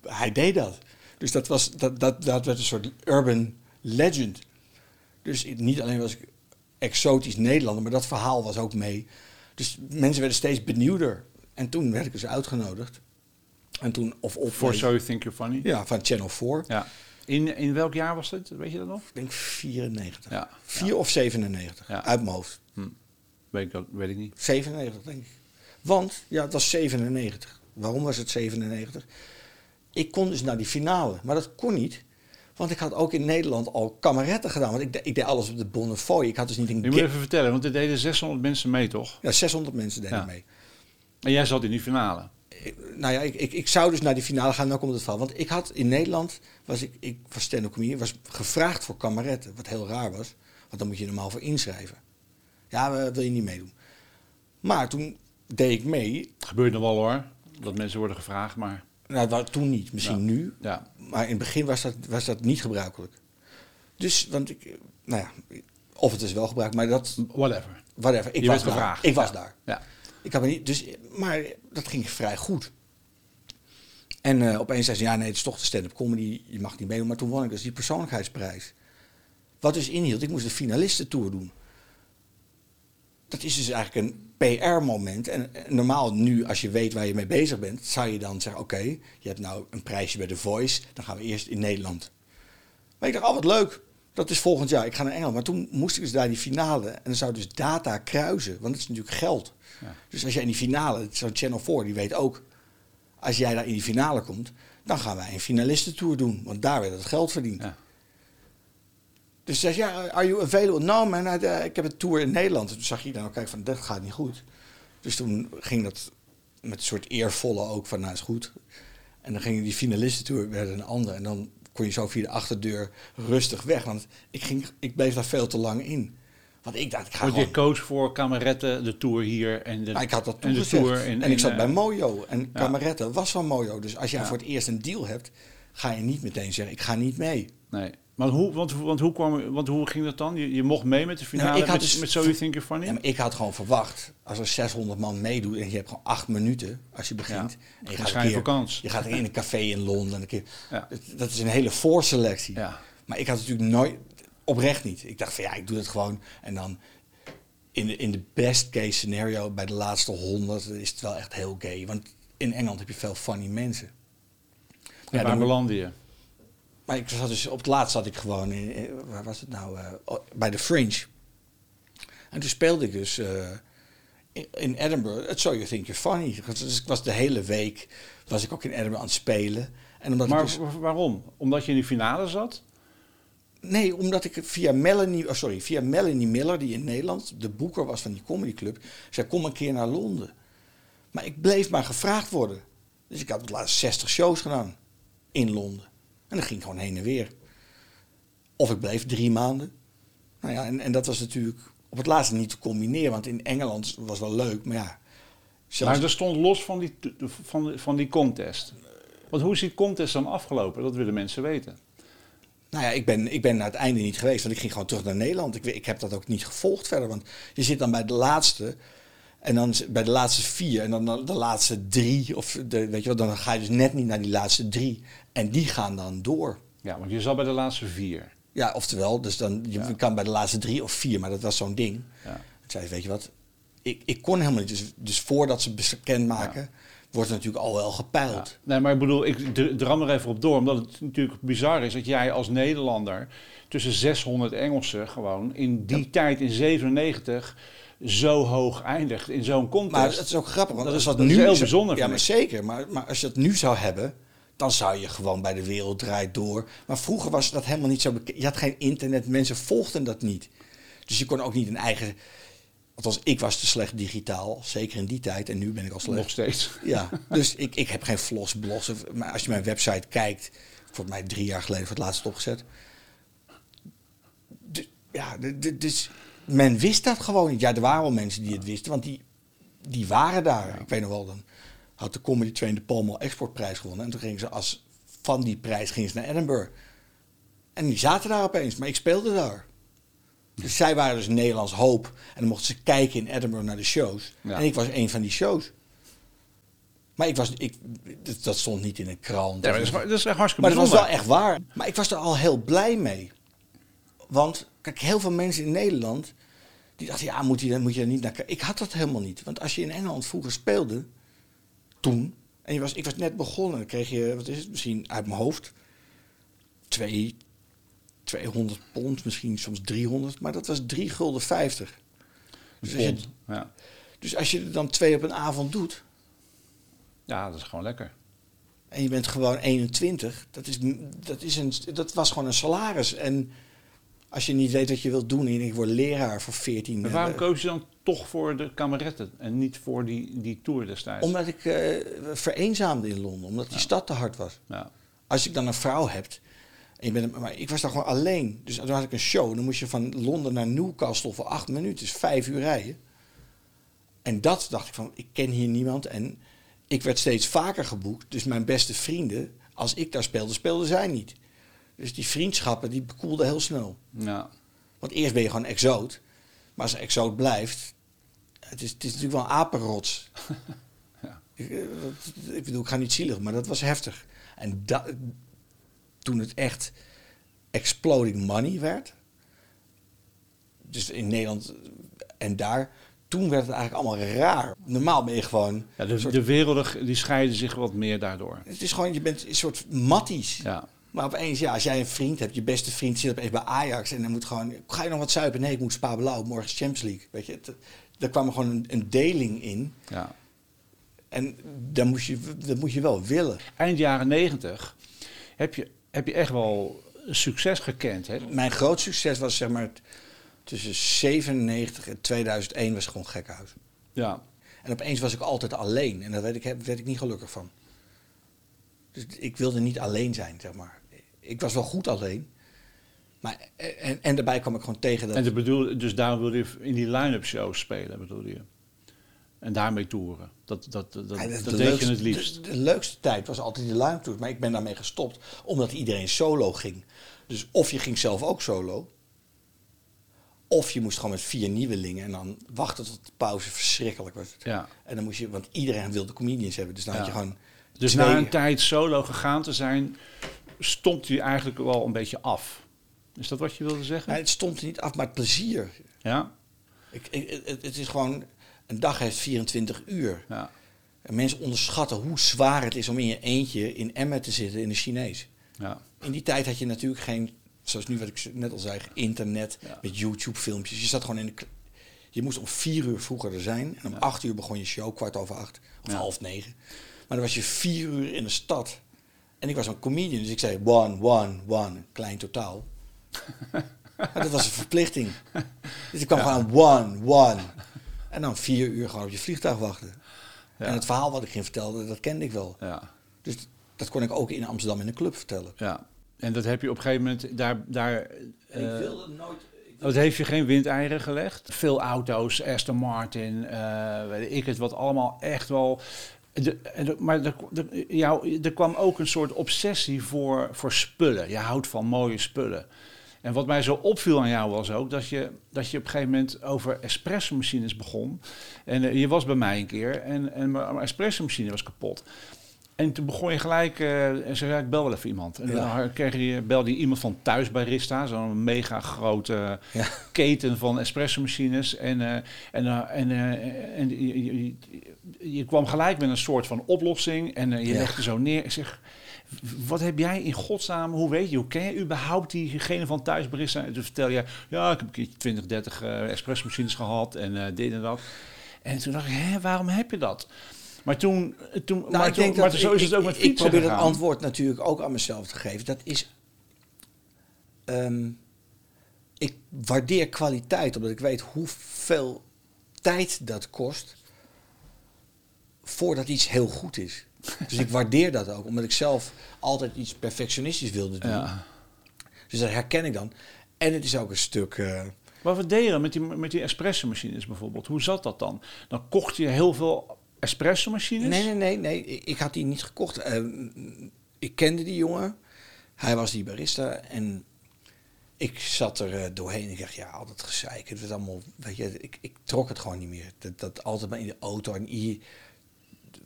hij deed dat. Dus dat, was, dat, dat, dat werd een soort urban legend. Dus niet alleen was ik exotisch Nederlander, maar dat verhaal was ook mee. Dus mensen werden steeds benieuwder. En toen werd ik dus uitgenodigd. En toen, of op For So You Think You're Funny. Ja, van Channel 4. Ja. In, in welk jaar was dit? Weet je dat nog? Ik denk 94. Ja. 4 of 97, Ja. uit mijn hoofd. Weet ik, ook- weet ik niet. 97, denk ik. Want, ja, het was 97. Waarom was het 97? Ik kon dus naar die finale, maar dat kon niet. Want ik had ook in Nederland al kameretten gedaan. Want ik, de- ik deed alles op de Bonnefoy. Ik had dus niet een... Je moet even vertellen, want er deden 600 mensen mee, toch? Ja, 600 mensen deden Ja. mee. En jij zat in die finale. Nou ja, ik, ik, ik zou dus naar die finale gaan, nou komt het verhaal. Want ik had in Nederland, was ik, ik was stand-up comedian, was gevraagd voor kameretten. Wat heel raar was, want dan moet je normaal voor inschrijven. Ja, wil je niet meedoen. Maar toen deed ik mee. Gebeurt nog wel hoor, dat mensen worden gevraagd, maar Nou, toen niet, misschien Ja. nu. ja. Maar in het begin was dat, was dat niet gebruikelijk. Dus, want ik, nou ja, of het is wel gebruikt, maar dat, Whatever. whatever. Ik Je was gevraagd. Ik was Ja. daar. Ja. Ik had niet, dus, maar dat ging vrij goed. En eh, opeens zei ze, ja nee, het is toch de stand-up comedy, je mag niet meedoen. Maar toen won ik dus die persoonlijkheidsprijs. Wat dus inhield, ik moest de finalistentour doen. Dat is dus eigenlijk een PR-moment. En normaal nu, als je weet waar je mee bezig bent, zou je dan zeggen, oké, je hebt nou een prijsje bij The Voice, dan gaan we eerst in Nederland. Maar ik dacht, oh wat leuk, dat is volgend jaar, ik ga naar Engeland. Maar toen moest ik dus daar die finale, en dan zou dus data kruisen, want het is natuurlijk geld. Ja. Dus als jij in die finale, zo'n Channel 4, die weet ook, als jij daar in die finale komt, dan gaan wij een finalistentour doen, want daar werd het geld verdiend. Ja. Dus zei ze, ja, are you available? No man, eh, ik heb een tour in Nederland. En toen zag je dan ook, kijk, van dat gaat niet goed. Dus toen ging dat met een soort eervolle ook van, nou is goed. En dan ging die finalistentour, werd een ander. En dan kon je zo via de achterdeur rustig weg. Want ik, ging, ik bleef daar veel te lang in. Want ik dacht, ik ga Want je gewoon... koos voor kameretten, de tour hier en de, Nou, ik had dat en de toegezegd. tour. En, in- ik zat in, bij eh, Mojo. En Kameretten was van Mojo. Dus als jij Ja. voor het eerst een deal hebt, ga je niet meteen zeggen, ik ga niet mee. Nee. Maar hoe, want, want, hoe kwam, want hoe ging dat dan? Je, je mocht mee met de finale Nou, ik had met, dus- met So You Think You're Funny? Ja, maar ik had gewoon verwacht, als er 600 man meedoet en je hebt gewoon acht minuten als je begint. Ja. En je gaat, een je keer, voor kans. je gaat in een café in Londen. Een keer, Ja. dat, dat is een hele voorselectie. Ja. Maar ik had natuurlijk nooit, oprecht niet. Ik dacht van ja, ik doe het gewoon. En dan in de, in de best case scenario, bij de laatste 100, is het wel echt heel gay. Want in Engeland heb je veel funny mensen. En Ja, waar belandde je? Maar ik zat dus, op het laatst zat ik gewoon, in, in- waar was het nou, eh, oh, bij de Fringe. En toen speelde ik dus eh, in, in Edinburgh, het So You Think You're Funny. Dus ik was de hele week, was ik ook in Edinburgh aan het spelen. En omdat Maar ik dus, wa- waarom? Omdat je in de finale zat? nee, omdat ik via Melanie, oh sorry, via Melanie Miller, die in Nederland de boeker was van die comedyclub, zei kom een keer naar Londen. Maar ik bleef maar gevraagd worden. Dus ik had het laatst 60 shows gedaan in Londen. En dan ging ik gewoon heen en weer. Of ik bleef drie maanden. Nou ja, en, en dat was natuurlijk op het laatste niet te combineren. Want in Engeland was wel leuk, maar ja. zelfs- Maar dat stond los van die, van, van die contest. Want hoe is die contest dan afgelopen? Dat willen mensen weten. Nou ja, ik ben, ik ben naar het einde niet geweest, want ik ging gewoon terug naar Nederland. Ik, ik heb dat ook niet gevolgd verder, want je zit dan bij de laatste. En dan bij de laatste vier en dan de, de laatste drie. Of de, weet je wel, dan ga je dus net niet naar die laatste drie. En die gaan dan door. Ja, want je zat bij de laatste vier. Ja, oftewel, dus dan, je Ja. kan bij de laatste drie of vier, maar dat was zo'n ding. Ja. Ik zei, weet je wat, ik, ik kon helemaal niet. Dus, dus voordat ze bekendmaken, wordt er natuurlijk al wel Ja. gepeild. Nee, maar ik bedoel, ik dr- dram er even op door. Omdat het natuurlijk bizar is dat jij als Nederlander tussen 600 Engelsen gewoon in die tijd, in 97, zo hoog eindigt in zo'n contest. Maar het is ook grappig, want Dat is- dat, is nu heel bijzonder, Ja, maar zeker. Maar, maar als je dat nu zou hebben, dan zou je gewoon bij de wereld draait door. Maar vroeger was dat helemaal niet zo bekend. Je had geen internet, mensen volgden dat niet. Dus je kon ook niet een eigen Althans, ik was te slecht digitaal, zeker in die tijd. En nu ben ik al slecht. Nog steeds. Ja, dus ik, ik heb geen floss, bloss. of- Maar als je mijn website kijkt, volgens mij drie jaar geleden voor het laatst opgezet. Ja, dus men wist dat gewoon niet. Ja, er waren wel mensen die het wisten, want die, die waren daar. Ik weet nog wel, dan had de Comedy Train de Palmal Exportprijs gewonnen. En toen gingen ze als van die prijs gingen ze naar Edinburgh. En die zaten daar opeens, maar ik speelde daar. Dus zij waren dus Nederlands hoop. En dan mochten ze kijken in Edinburgh naar de shows. Ja. En ik was een van die shows. Maar ik was, ik, dat- stond niet in een krant. Ja, maar dat, is, dat is echt hartstikke maar dat was wel echt waar. Maar ik was er al heel blij mee. Want, kijk, heel veel mensen in Nederland... die dachten, ja, moet je, moet je er niet naar kijken. Ik had dat helemaal niet. Want als je in Engeland vroeger speelde... toen... en je was, ik was net begonnen... dan kreeg je, wat is het, misschien uit mijn hoofd... twee, 200 pond, misschien soms 300... maar dat was 3 gulden 50. Dus als, je. Ja. dus als je er dan twee op een avond doet... ja, dat is gewoon lekker. En je bent gewoon 21. Dat, is, dat, is een, dat was gewoon een salaris. En als je niet weet wat je wilt doen en ik word leraar voor 14. Maar waarom koos je dan toch voor de kameretten en niet voor die, die tour destijds? Omdat ik eh, vereenzaamde in Londen. Omdat die stad te hard was. Ja. Als ik dan een vrouw heb. En je bent, maar ik was daar gewoon alleen. Dus dan had ik een show. Dan moest je van Londen naar Newcastle voor acht minuten. Dus vijf uur rijden. En dat dacht ik van, ik ken hier niemand. En ik werd steeds vaker geboekt. Dus mijn beste vrienden, als ik daar speelde, speelden zij niet. Dus die vriendschappen, die bekoelden heel snel. Ja. Want eerst ben je gewoon exoot. Maar als exoot blijft, het is, het is natuurlijk wel een apenrots. Ja. ik, eh, ik bedoel, ik ga niet zielig, maar dat was heftig. En da- toen het echt exploding money werd, dus in Nederland en daar, toen werd het eigenlijk allemaal raar. Normaal ben je gewoon, Ja, de, soort- de werelden die scheiden zich wat meer daardoor. het is gewoon, je bent een soort matties. Ja. Maar opeens, ja, als jij een vriend hebt, je beste vriend zit opeens bij Ajax en dan moet gewoon, ga je nog wat zuipen? Nee, ik moet Spa Blauw, morgen is Champions League. Weet je, het, daar kwam er gewoon een, een deling in. ja. En dan moest je, dat moet je wel willen. Eind jaren negentig heb je, heb je echt wel succes gekend. Hè? Mijn groot succes was zeg maar tussen 97 en 2001 was gewoon gekhuis. Ja. En opeens was ik altijd alleen en daar werd ik, werd ik niet gelukkig van. Dus ik wilde niet alleen zijn, zeg maar. Ik was wel goed alleen. Maar, en, en daarbij kwam ik gewoon tegen dat... En de bedoel, dus daarom wilde je in die line-up shows spelen, bedoelde je? En daarmee toeren. Dat, dat, dat, dat, Ja, dat de deed leukste- je het liefst. De, de leukste tijd was altijd die line tours, maar ik ben daarmee gestopt omdat iedereen solo ging. Dus of je ging zelf ook solo, of je moest gewoon met vier nieuwelingen en dan wachten tot de pauze verschrikkelijk was. Ja. En dan moest je, want iedereen wilde comedians hebben, dus dan had je gewoon. Dus twee- na een tijd solo gegaan te zijn, stond hij eigenlijk wel een beetje af. Is dat wat je wilde zeggen? Nou, het stond niet af, maar het plezier. Ja? Ik, ik- het, het is gewoon, een dag heeft 24 uur. Ja. En mensen onderschatten hoe zwaar het is om in je eentje in Emmen te zitten in de Chinees. Ja. In die tijd had je natuurlijk geen, zoals nu wat ik net al zei, internet Ja. met YouTube-filmpjes. Je zat gewoon in de. Je moest om vier uur vroeger er zijn. En om acht uur begon je show, kwart over acht of half negen. Maar dan was je vier uur in de stad. En ik was een comedian, dus ik zei one, one, one, klein totaal. maar dat was een verplichting. Dus ik kwam Ja. gewoon one, one. En dan vier uur gewoon op je vliegtuig wachten. Ja. En het verhaal wat ik ging vertellen, dat kende ik wel. Ja. Dus dat kon ik ook in Amsterdam in een club vertellen. ja. En dat heb je op een gegeven moment daar. daar eh, nooit. Wat heeft je geen windeieren gelegd? Veel auto's, Aston Martin, eh, weet ik het, wat allemaal echt wel. De- maar er, kwam ook een soort obsessie voor, voor spullen. Je houdt van mooie spullen. En wat mij zo opviel aan jou was ook dat je, dat je op een gegeven moment over espresso-machines begon. En eh, je was bij mij een keer en, en mijn espresso-machine was kapot. En toen begon je gelijk, eh, en zei ja, ik bel wel even iemand. En Ja. dan kreeg je, belde je iemand van thuis barista, zo'n mega grote Ja. keten van espresso-machines. En, eh, en, eh, en, en je, je, kwam gelijk met een soort van oplossing en je legde zo neer. Ik zeg, wat heb jij in godsnaam, hoe weet je, hoe ken je überhaupt diegene van thuis barista? En toen vertel je, ja, ik heb een keertje 20, 30 eh espresso-machines gehad en dit en dat. En toen dacht ik, hè, waarom heb je dat? Maar toen, toen Nou, maar, ik toen- denk maar dat zo is het ook met fietsen Ik probeer gegaan. antwoord natuurlijk ook aan mezelf te geven. Dat is. ehm, ik waardeer kwaliteit omdat ik weet hoeveel tijd dat kost voordat iets heel goed is. Dus ik waardeer dat ook, omdat ik zelf altijd iets perfectionistisch wilde doen. Ja. Dus dat herken ik dan. En het is ook een stuk. eh, Maar wat deed je dan met die, met die espresso-machines bijvoorbeeld? Hoe zat dat dan? Dan kocht je heel veel espresso-machines? Nee, nee, nee, nee. Ik, had die niet gekocht. Eh, ik kende die jongen. Hij was die barista. En ik zat er eh, doorheen. Ik dacht, ja, al dat gezeik. Het was allemaal, weet je, ik, ik trok het gewoon niet meer. Dat, dat altijd maar in de auto. En hier,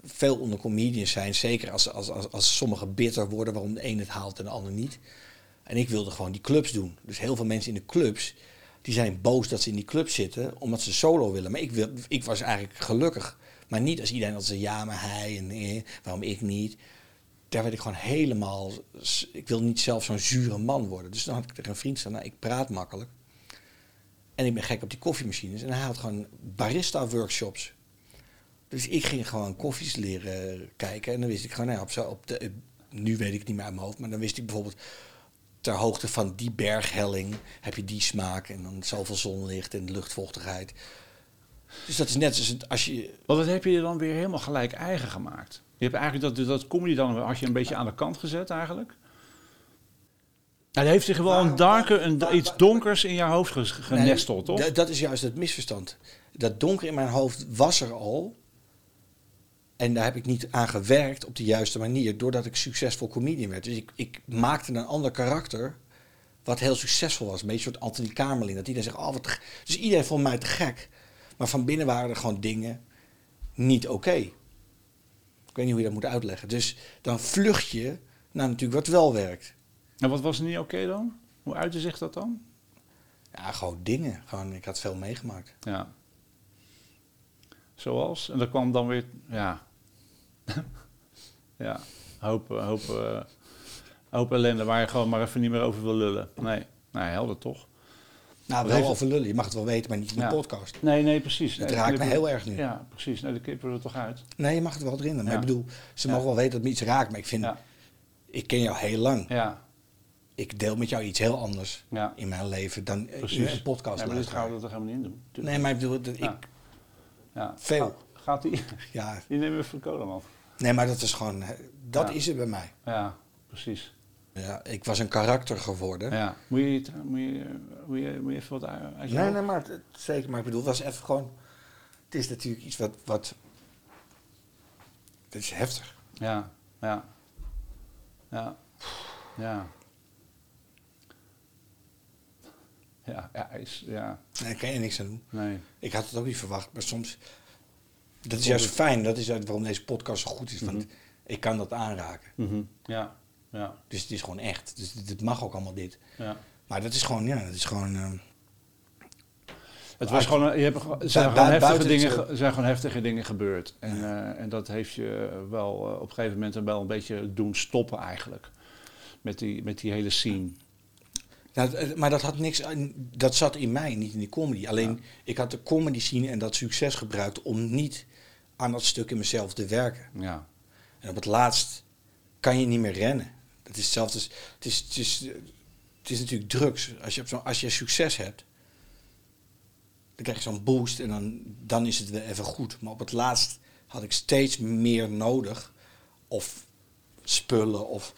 veel onder comedians zijn. Zeker als, als, als, als sommigen bitter worden. Waarom de een het haalt en de ander niet. En ik wilde gewoon die clubs doen. Dus heel veel mensen in de clubs... die zijn boos dat ze in die club zitten... omdat ze solo willen. Maar ik, wil, ik was eigenlijk gelukkig. Maar niet als iedereen dat ze ja, maar hij en eh, waarom ik niet. Daar werd ik gewoon helemaal. Ik wil niet zelf zo'n zure man worden. Dus dan had ik tegen een vriend gezegd: nou, ik praat makkelijk. En ik ben gek op die koffiemachines. En hij had gewoon barista-workshops. Dus ik ging gewoon koffies leren kijken. En dan wist ik gewoon, nou, op zo, op de, nu weet ik het niet meer uit mijn hoofd. Maar dan wist ik bijvoorbeeld ter hoogte van die berghelling heb je die smaak. En dan zoveel zonlicht en luchtvochtigheid. Dus dat is net als het- als je Want dat heb je dan weer helemaal gelijk eigen gemaakt. Je hebt eigenlijk dat, dat comedy dan had je een beetje aan de kant gezet eigenlijk. Er heeft zich wel een darker, een, iets donkers in je hoofd genesteld, toch? Nee, Dat, dat is juist het misverstand. Dat donker in mijn hoofd was er al. En daar heb ik niet aan gewerkt op de juiste manier. Doordat ik succesvol comedian werd. Dus ik, ik maakte een ander karakter. Wat heel succesvol was. Een beetje een soort Anthony Kamerling. Dat iedereen zegt, oh wat Dus iedereen vond mij te gek. Maar van binnen waren er gewoon dingen niet oké. Ik weet niet hoe je dat moet uitleggen. Dus dan vlucht je naar natuurlijk wat wel werkt. En wat was er niet oké dan? Hoe uitte zich dat dan? Ja, gewoon dingen. Gewoon, ik had veel meegemaakt. Ja. Zoals? En dat kwam dan weer, ja. ja, hoop, hoop, eh, hoop ellende waar je gewoon maar even niet meer over wil lullen. Nee, nee helder toch? Nou, wel over lullen. Je mag het wel weten, maar niet in de Ja. podcast. Nee, nee, precies. Het Nee, raakt me heel erg nu. Ja, precies. Nee, dan knippen we er toch uit. Nee, je mag het wel erin. Maar Ja. ik bedoel, ze mogen wel weten dat me iets raakt. Maar ik vind, ik ken jou heel lang. ja, Ik deel met jou iets heel anders in mijn leven dan in Precies. een podcast. Ja, maar luisteraar. gaan we dat er helemaal niet in doen. Nee, maar ik bedoel, dat ik. Veel. Ga- Gaat die? ja, Die nemen we van kolen af. nee, maar dat is gewoon, dat is het bij mij. Ja, precies. Ja, ik was een karakter geworden. Ja. Moet je, moet je, moet je, moet je even wat uit Nee, nee, maar het- zeker. Maar ik bedoel, het was even gewoon, het is natuurlijk iets wat, wat, het is heftig. Ja, ja. Ja. Ja. Ja, ja, is, ja, Nee, daar kan je niks aan doen. nee. Ik had het ook niet verwacht, maar soms. Dat is juist fijn, dat is waarom deze podcast zo goed is. Want Mhm. ik kan dat aanraken. Mhm. Ja, ja, Dus het is gewoon echt. Dus het, het mag ook allemaal dit. ja. Maar dat is gewoon, ja, dat is gewoon. eh, Het was gewoon, je hebt, er zijn, gewoon heftige dingen, zijn gewoon heftige dingen gebeurd. En, eh, en dat heeft je wel eh, op een gegeven moment wel een beetje doen stoppen eigenlijk. Met die, met die hele scene. nou, maar dat had niks. Dat zat in mij, niet in die comedy. Alleen ik had de comedy scene en dat succes gebruikt om niet aan dat stuk in mezelf te werken. Ja, En op het laatst kan je niet meer rennen. Dat is hetzelfde. Het is, het is, het is natuurlijk drugs. Als je, op zo'n- als je succes hebt, dan krijg je zo'n boost en dan, dan is het weer even goed. Maar op het laatst had ik steeds meer nodig. Of spullen, of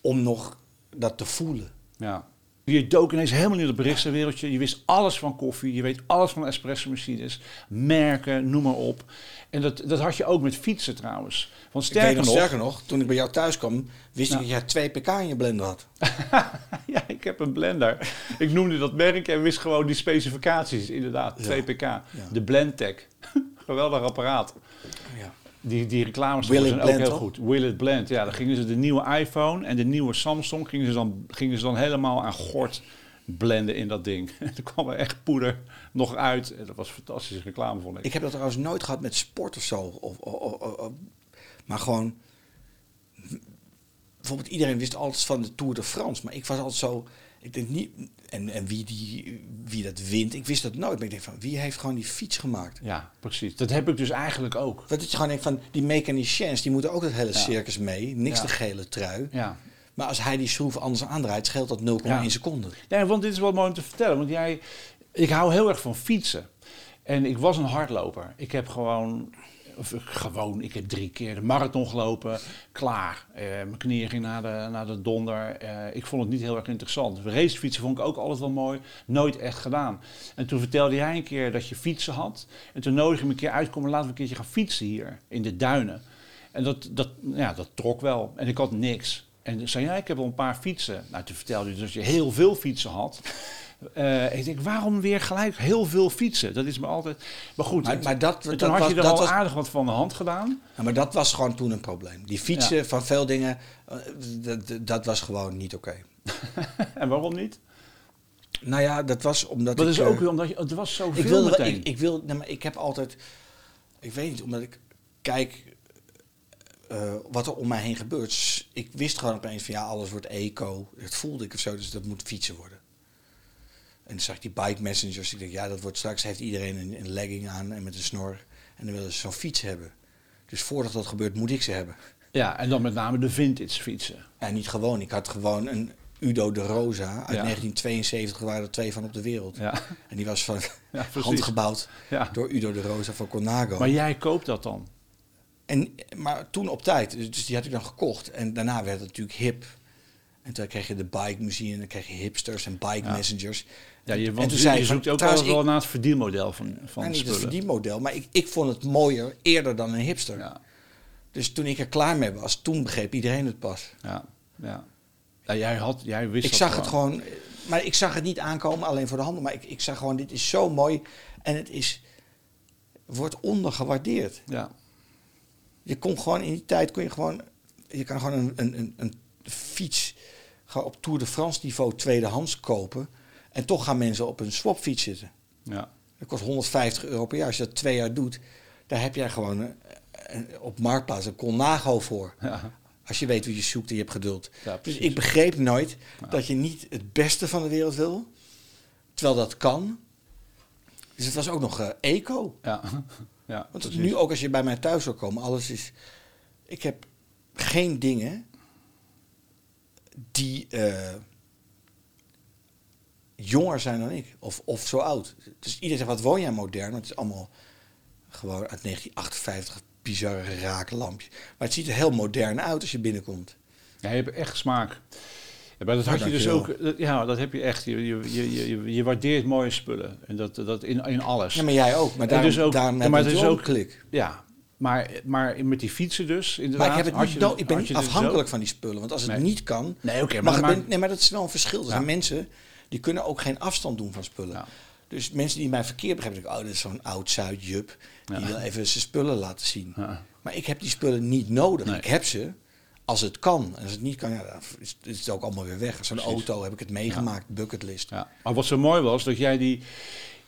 om nog dat te voelen. ja. Je dook ineens helemaal in het berichtenwereldje. Je wist alles van koffie. Je weet alles van espresso-machines. Merken, noem maar op. En dat, dat had je ook met fietsen trouwens. Want sterker nog, nog... sterker nog, toen ik bij jou thuis kwam, wist ik dat jij 2 pk in je blender had. ja, ik heb een blender. ik noemde dat merk en wist gewoon die specificaties. Inderdaad, 2 pk. De Blendtec. Geweldig apparaat. Ja. Die, die reclames zijn ook blend, heel goed. Will it blend. Ja, dan gingen ze de nieuwe iPhone en de nieuwe Samsung gingen ze dan, gingen ze dan helemaal aan gort blenden in dat ding. En er kwam er echt poeder nog uit. En dat was fantastische reclame, vond ik. Ik heb dat trouwens nooit gehad met sport of zo. Of, of- of- of- of- maar gewoon. Bijvoorbeeld, iedereen wist altijd van de Tour de France. Maar ik was altijd zo. Ik denk niet. En, en wie, die, wie dat wint, ik wist dat nooit. Maar ik denk van wie heeft gewoon die fiets gemaakt? Ja, precies. Dat heb ik dus eigenlijk ook. Dat je gewoon denkt van die mechaniciens, die moeten ook het hele Ja. circus mee. Niks Ja. de gele trui. Ja. Maar als hij die schroef anders aandraait, scheelt dat 0,1 Ja. seconde. Ja, want dit is wel mooi om te vertellen. Want jij, ik hou heel erg van fietsen. En ik was een hardloper. Ik heb gewoon, of gewoon, ik heb drie keer de marathon gelopen. Klaar. Eh, mijn knieën gingen naar de, naar de donder. Eh, ik vond het niet heel erg interessant. Racefietsen vond ik ook altijd wel mooi. Nooit echt gedaan. En toen vertelde jij een keer dat je fietsen had. En toen nodigde je me een keer uit, kom laten we een keertje gaan fietsen hier in de duinen. En dat, dat, ja, dat trok wel. En ik had niks. En zei jij, ik heb al een paar fietsen. Nou, toen vertelde je dus dat je heel veel fietsen had. Eh, ik denk, waarom weer gelijk heel veel fietsen? Dat is me altijd... Maar goed, Maar, maar dat, toen dat, had was, je er dat al was, aardig wat van de hand gedaan. ja, maar dat was gewoon toen een probleem. Die fietsen van veel dingen, eh, dat, dat- was gewoon niet oké. en waarom niet? Nou ja, dat was omdat Dat ik... is eh, ook weer omdat je, het was zoveel ik meteen. ik, ik wil, nee, maar ik heb altijd, ik weet niet, omdat ik kijk eh, wat er om mij heen gebeurt. Ik wist gewoon opeens van ja, alles wordt eco. Dat voelde ik of zo, dus dat moet fietsen worden. En dan zag ik die bike messengers. Ik denk, ja, dat wordt straks heeft iedereen een, een legging aan en met een snor. En dan willen ze zo'n fiets hebben. Dus voordat dat gebeurt, moet ik ze hebben. Ja, en dan met name de vintage fietsen. En niet gewoon. Ik had gewoon een Udo de Rosa uit Ja. 1972. Er waren er twee van op de wereld. Ja, En die was van ja handgebouwd door Udo de Rosa van Conago. Maar jij koopt dat dan? En, maar toen op tijd, dus, die had ik dan gekocht. En daarna werd het natuurlijk hip. En toen kreeg je de bike museum, en dan kreeg je hipsters en bike messengers. Ja, je, want van, zoekt ook trouwens, altijd wel naar het verdienmodel van, van nou, niet het verdienmodel, maar ik, ik vond het mooier eerder dan een hipster. Ja, Dus toen ik er klaar mee was, toen begreep iedereen het pas. ja, ja. Ja, jij, had, jij wist Ik zag het gewoon, maar ik zag het niet aankomen alleen voor de handel. Maar ik, ik zag gewoon, dit is zo mooi en het is, wordt ondergewaardeerd. Ja, Je kon gewoon in die tijd kon je gewoon, je kan gewoon een, een, een, een fiets gewoon op Tour de France niveau tweedehands kopen. En toch gaan mensen op een swapfiets zitten. ja. Dat kost 150 euro per jaar. Als je dat twee jaar doet, daar heb jij gewoon een- een- op Marktplaats een Colnago voor. ja. Als je weet hoe je zoekt en je hebt geduld. Ja, dus ik begreep nooit Ja. dat je niet het beste van de wereld wil. Terwijl dat kan. Dus het was ook nog eh, eco. Ja, ja Want precies. nu ook als je bij mij thuis zou komen, alles is... Ik heb geen dingen die eh, jonger zijn dan ik. Of, of zo oud. Dus iedereen zegt, wat woon jij modern? Want het is allemaal gewoon uit 1958 bizarre rakenlampjes. Maar het ziet er heel modern uit als je binnenkomt. Ja, je hebt echt smaak. Ja, maar dat had je dus ook. dat- Ja, dat heb je echt. Je, je, je, je, je waardeert mooie spullen. En dat, dat in, in alles. Ja, maar jij ook. Maar daarom, dus ook- daarom maar het is ook klik. Ja, maar, maar met die fietsen dus, inderdaad. Maar ik, heb het niet dat- ik ben niet dit afhankelijk van die spullen. Want als het niet kan, Nee, oké, Maar, nee, maar dat is wel een verschil. Er zijn mensen die kunnen ook geen afstand doen van spullen. Ja. Dus mensen die mij verkeerd begrijpen, denken, oh, dat is zo'n oud Zuid-Jup. Die wil even zijn spullen laten zien. Maar ik heb die spullen niet nodig. Nee. Ik heb ze als het kan. En als het niet kan, ja, dan is, het ook allemaal weer weg. Zo'n auto heb ik het meegemaakt, bucketlist. Ja. Maar wat zo mooi was, dat jij die...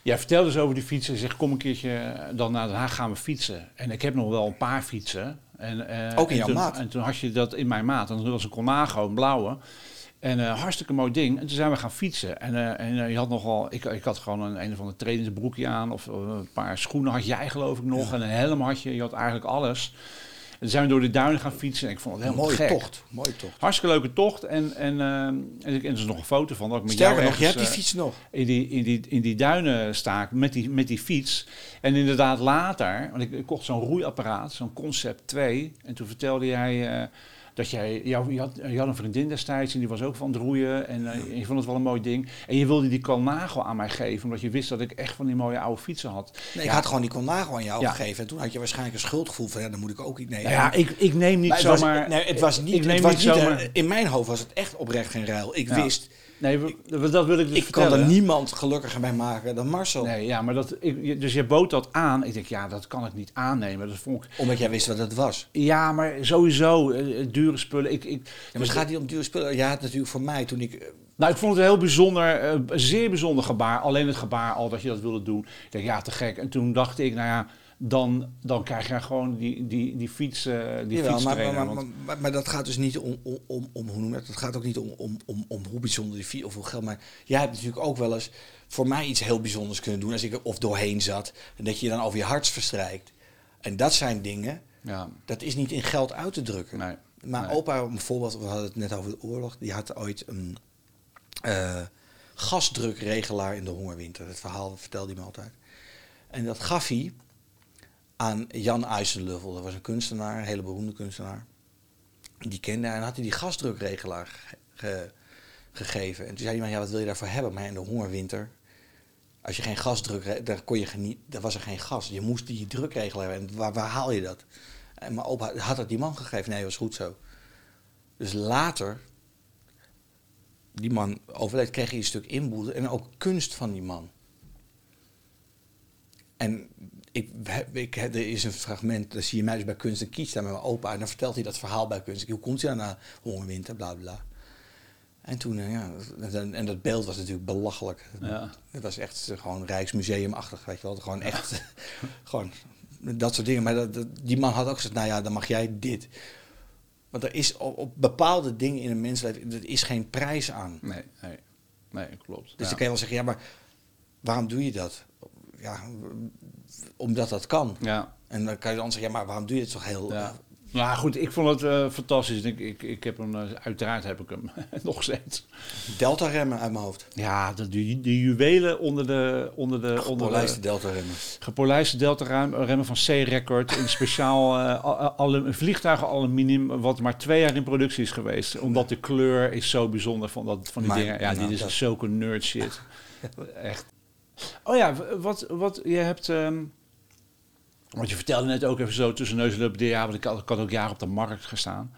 Jij vertelde dus over die fietsen. Je zegt, kom een keertje dan naar Den Haag gaan we fietsen. En ik heb nog wel een paar fietsen. En, eh, Ook in en jouw toen, maat? En toen had je dat in mijn maat. En dat was een Colnago, een blauwe. En eh, hartstikke mooi ding. En toen zijn we gaan fietsen. En, eh, en eh, je had nogal... Ik, ik had gewoon een, een of andere trainingsbroekje aan. Of een paar schoenen had jij geloof ik nog. Ja. En een helm had je. Je had eigenlijk alles. En toen zijn we door de duinen gaan fietsen. En ik vond het Een helemaal mooie gek. tocht. Mooie tocht. Hartstikke leuke tocht. En, en, en, ik- en er is nog een foto van. Dat ik met Sterker jou nog, je hebt die fiets nog. in die, in die, in die duinen sta ik met die, met die fiets. En inderdaad later, want ik, ik kocht zo'n roeiapparaat, zo'n Concept 2. En toen vertelde jij dat jij, jou, je, had, je had een vriendin destijds en die was ook van het roeien. En eh, je vond het wel een mooi ding. En je wilde die Colnago aan mij geven, omdat je wist dat ik echt van die mooie oude fietsen had. Nee, ik Ja. had gewoon die Colnago aan jou Ja. gegeven. En toen had je waarschijnlijk een schuldgevoel van, ja, dan moet ik ook iets. Nee, Nou ja, ik, ik neem niet Maar het was- zomaar... nee, het was niet. ik neem het was niet niet, eh, zomaar... in mijn hoofd was het echt oprecht geen ruil. Ik wist, Nee, we- dat wil ik dus ik kan er niemand gelukkiger bij maken dan Marcel. Nee, ja, maar dat, ik, dus je bood dat aan. Ik denk, ja, dat kan ik niet aannemen. Dat vond ik, Omdat jij wist wat het was. ja, maar sowieso, eh, dure spullen. Ik, ik, Ja, maar dus het gaat niet om dure spullen. Ja, het natuurlijk voor mij toen ik... eh, Nou, ik vond het een heel bijzonder, eh, zeer bijzonder gebaar. Alleen het gebaar al dat je dat wilde doen. Ik denk, ja, te gek. En toen dacht ik, nou ja, dan, dan krijg je gewoon die, die, die fiets, eh die Jawel, maar, fietstrainer. maar, maar, maar, dat gaat dus niet om, om, om, hoe noem je dat? Het gaat ook niet om, om, om, om hoe bijzonder die fiets of hoe geld. Maar jij hebt natuurlijk ook wel eens voor mij iets heel bijzonders kunnen doen. Als ik er of doorheen zat. En dat je je dan over je harts verstrijkt. En dat zijn dingen, ja, dat is niet in geld uit te drukken. nee. Maar Nee. opa, bijvoorbeeld, we hadden het net over de oorlog. Die had ooit een eh, gasdrukregelaar in de hongerwinter. Dat verhaal vertelde hij me altijd. En dat gaf hij aan Jan IJsselluffel. Dat was een kunstenaar, een hele beroemde kunstenaar. Die kende en had hij die gasdrukregelaar ge- ge- gegeven. En toen zei hij, ja, wat wil je daarvoor hebben? Maar in de hongerwinter, als je geen gasdruk, daar kon je geniet, daar was er geen gas. Je moest die drukregelaar hebben. En waar, haal je dat? En mijn opa had dat die man gegeven. Nee, was goed zo. Dus later, die man overleed, kreeg hij een stuk inboedel en ook kunst van die man. En ik, ik, er is een fragment, daar zie je mij dus bij Kunst en Kies staan met mijn opa. En dan vertelt hij dat verhaal bij Kunst en. Hoe komt hij dan naar hongerwinter, bla bla. En toen, eh, ja, en, en dat beeld was natuurlijk belachelijk. Ja. Het was echt eh, gewoon Rijksmuseumachtig, weet je wel. Gewoon echt, gewoon dat soort dingen. Maar dat, dat- die man had ook gezegd, nou ja, dan mag jij dit. Want er is op, op bepaalde dingen in een mensleven, er is geen prijs aan. Nee, nee, nee, klopt. Dus Ja. dan kan je wel zeggen, ja, maar waarom doe je dat? Ja, omdat dat kan. Ja. En dan kan je dan zeggen, ja, maar waarom doe je het toch heel... Ja. Nou goed, ik vond het eh, fantastisch. Ik, ik, ik heb hem, eh, uiteraard heb ik hem nog steeds. Delta-remmen uit mijn hoofd. Ja, de, de, de juwelen onder de, onder de, onder Polijste de delta-remmen. gepolijste delta-remmen van C-Record. In speciaal eh, al- al- een vliegtuigen aluminium, wat maar twee jaar in productie is geweest. Omdat de kleur is zo bijzonder van, dat, van die Maar- dingen. Ja, nou, dit is dat- zulke nerd shit. Echt. Oh ja, wat, wat je hebt... ehm, want je vertelde net ook even zo tussen neus en lippen, want ik had, ook jaren op de markt gestaan.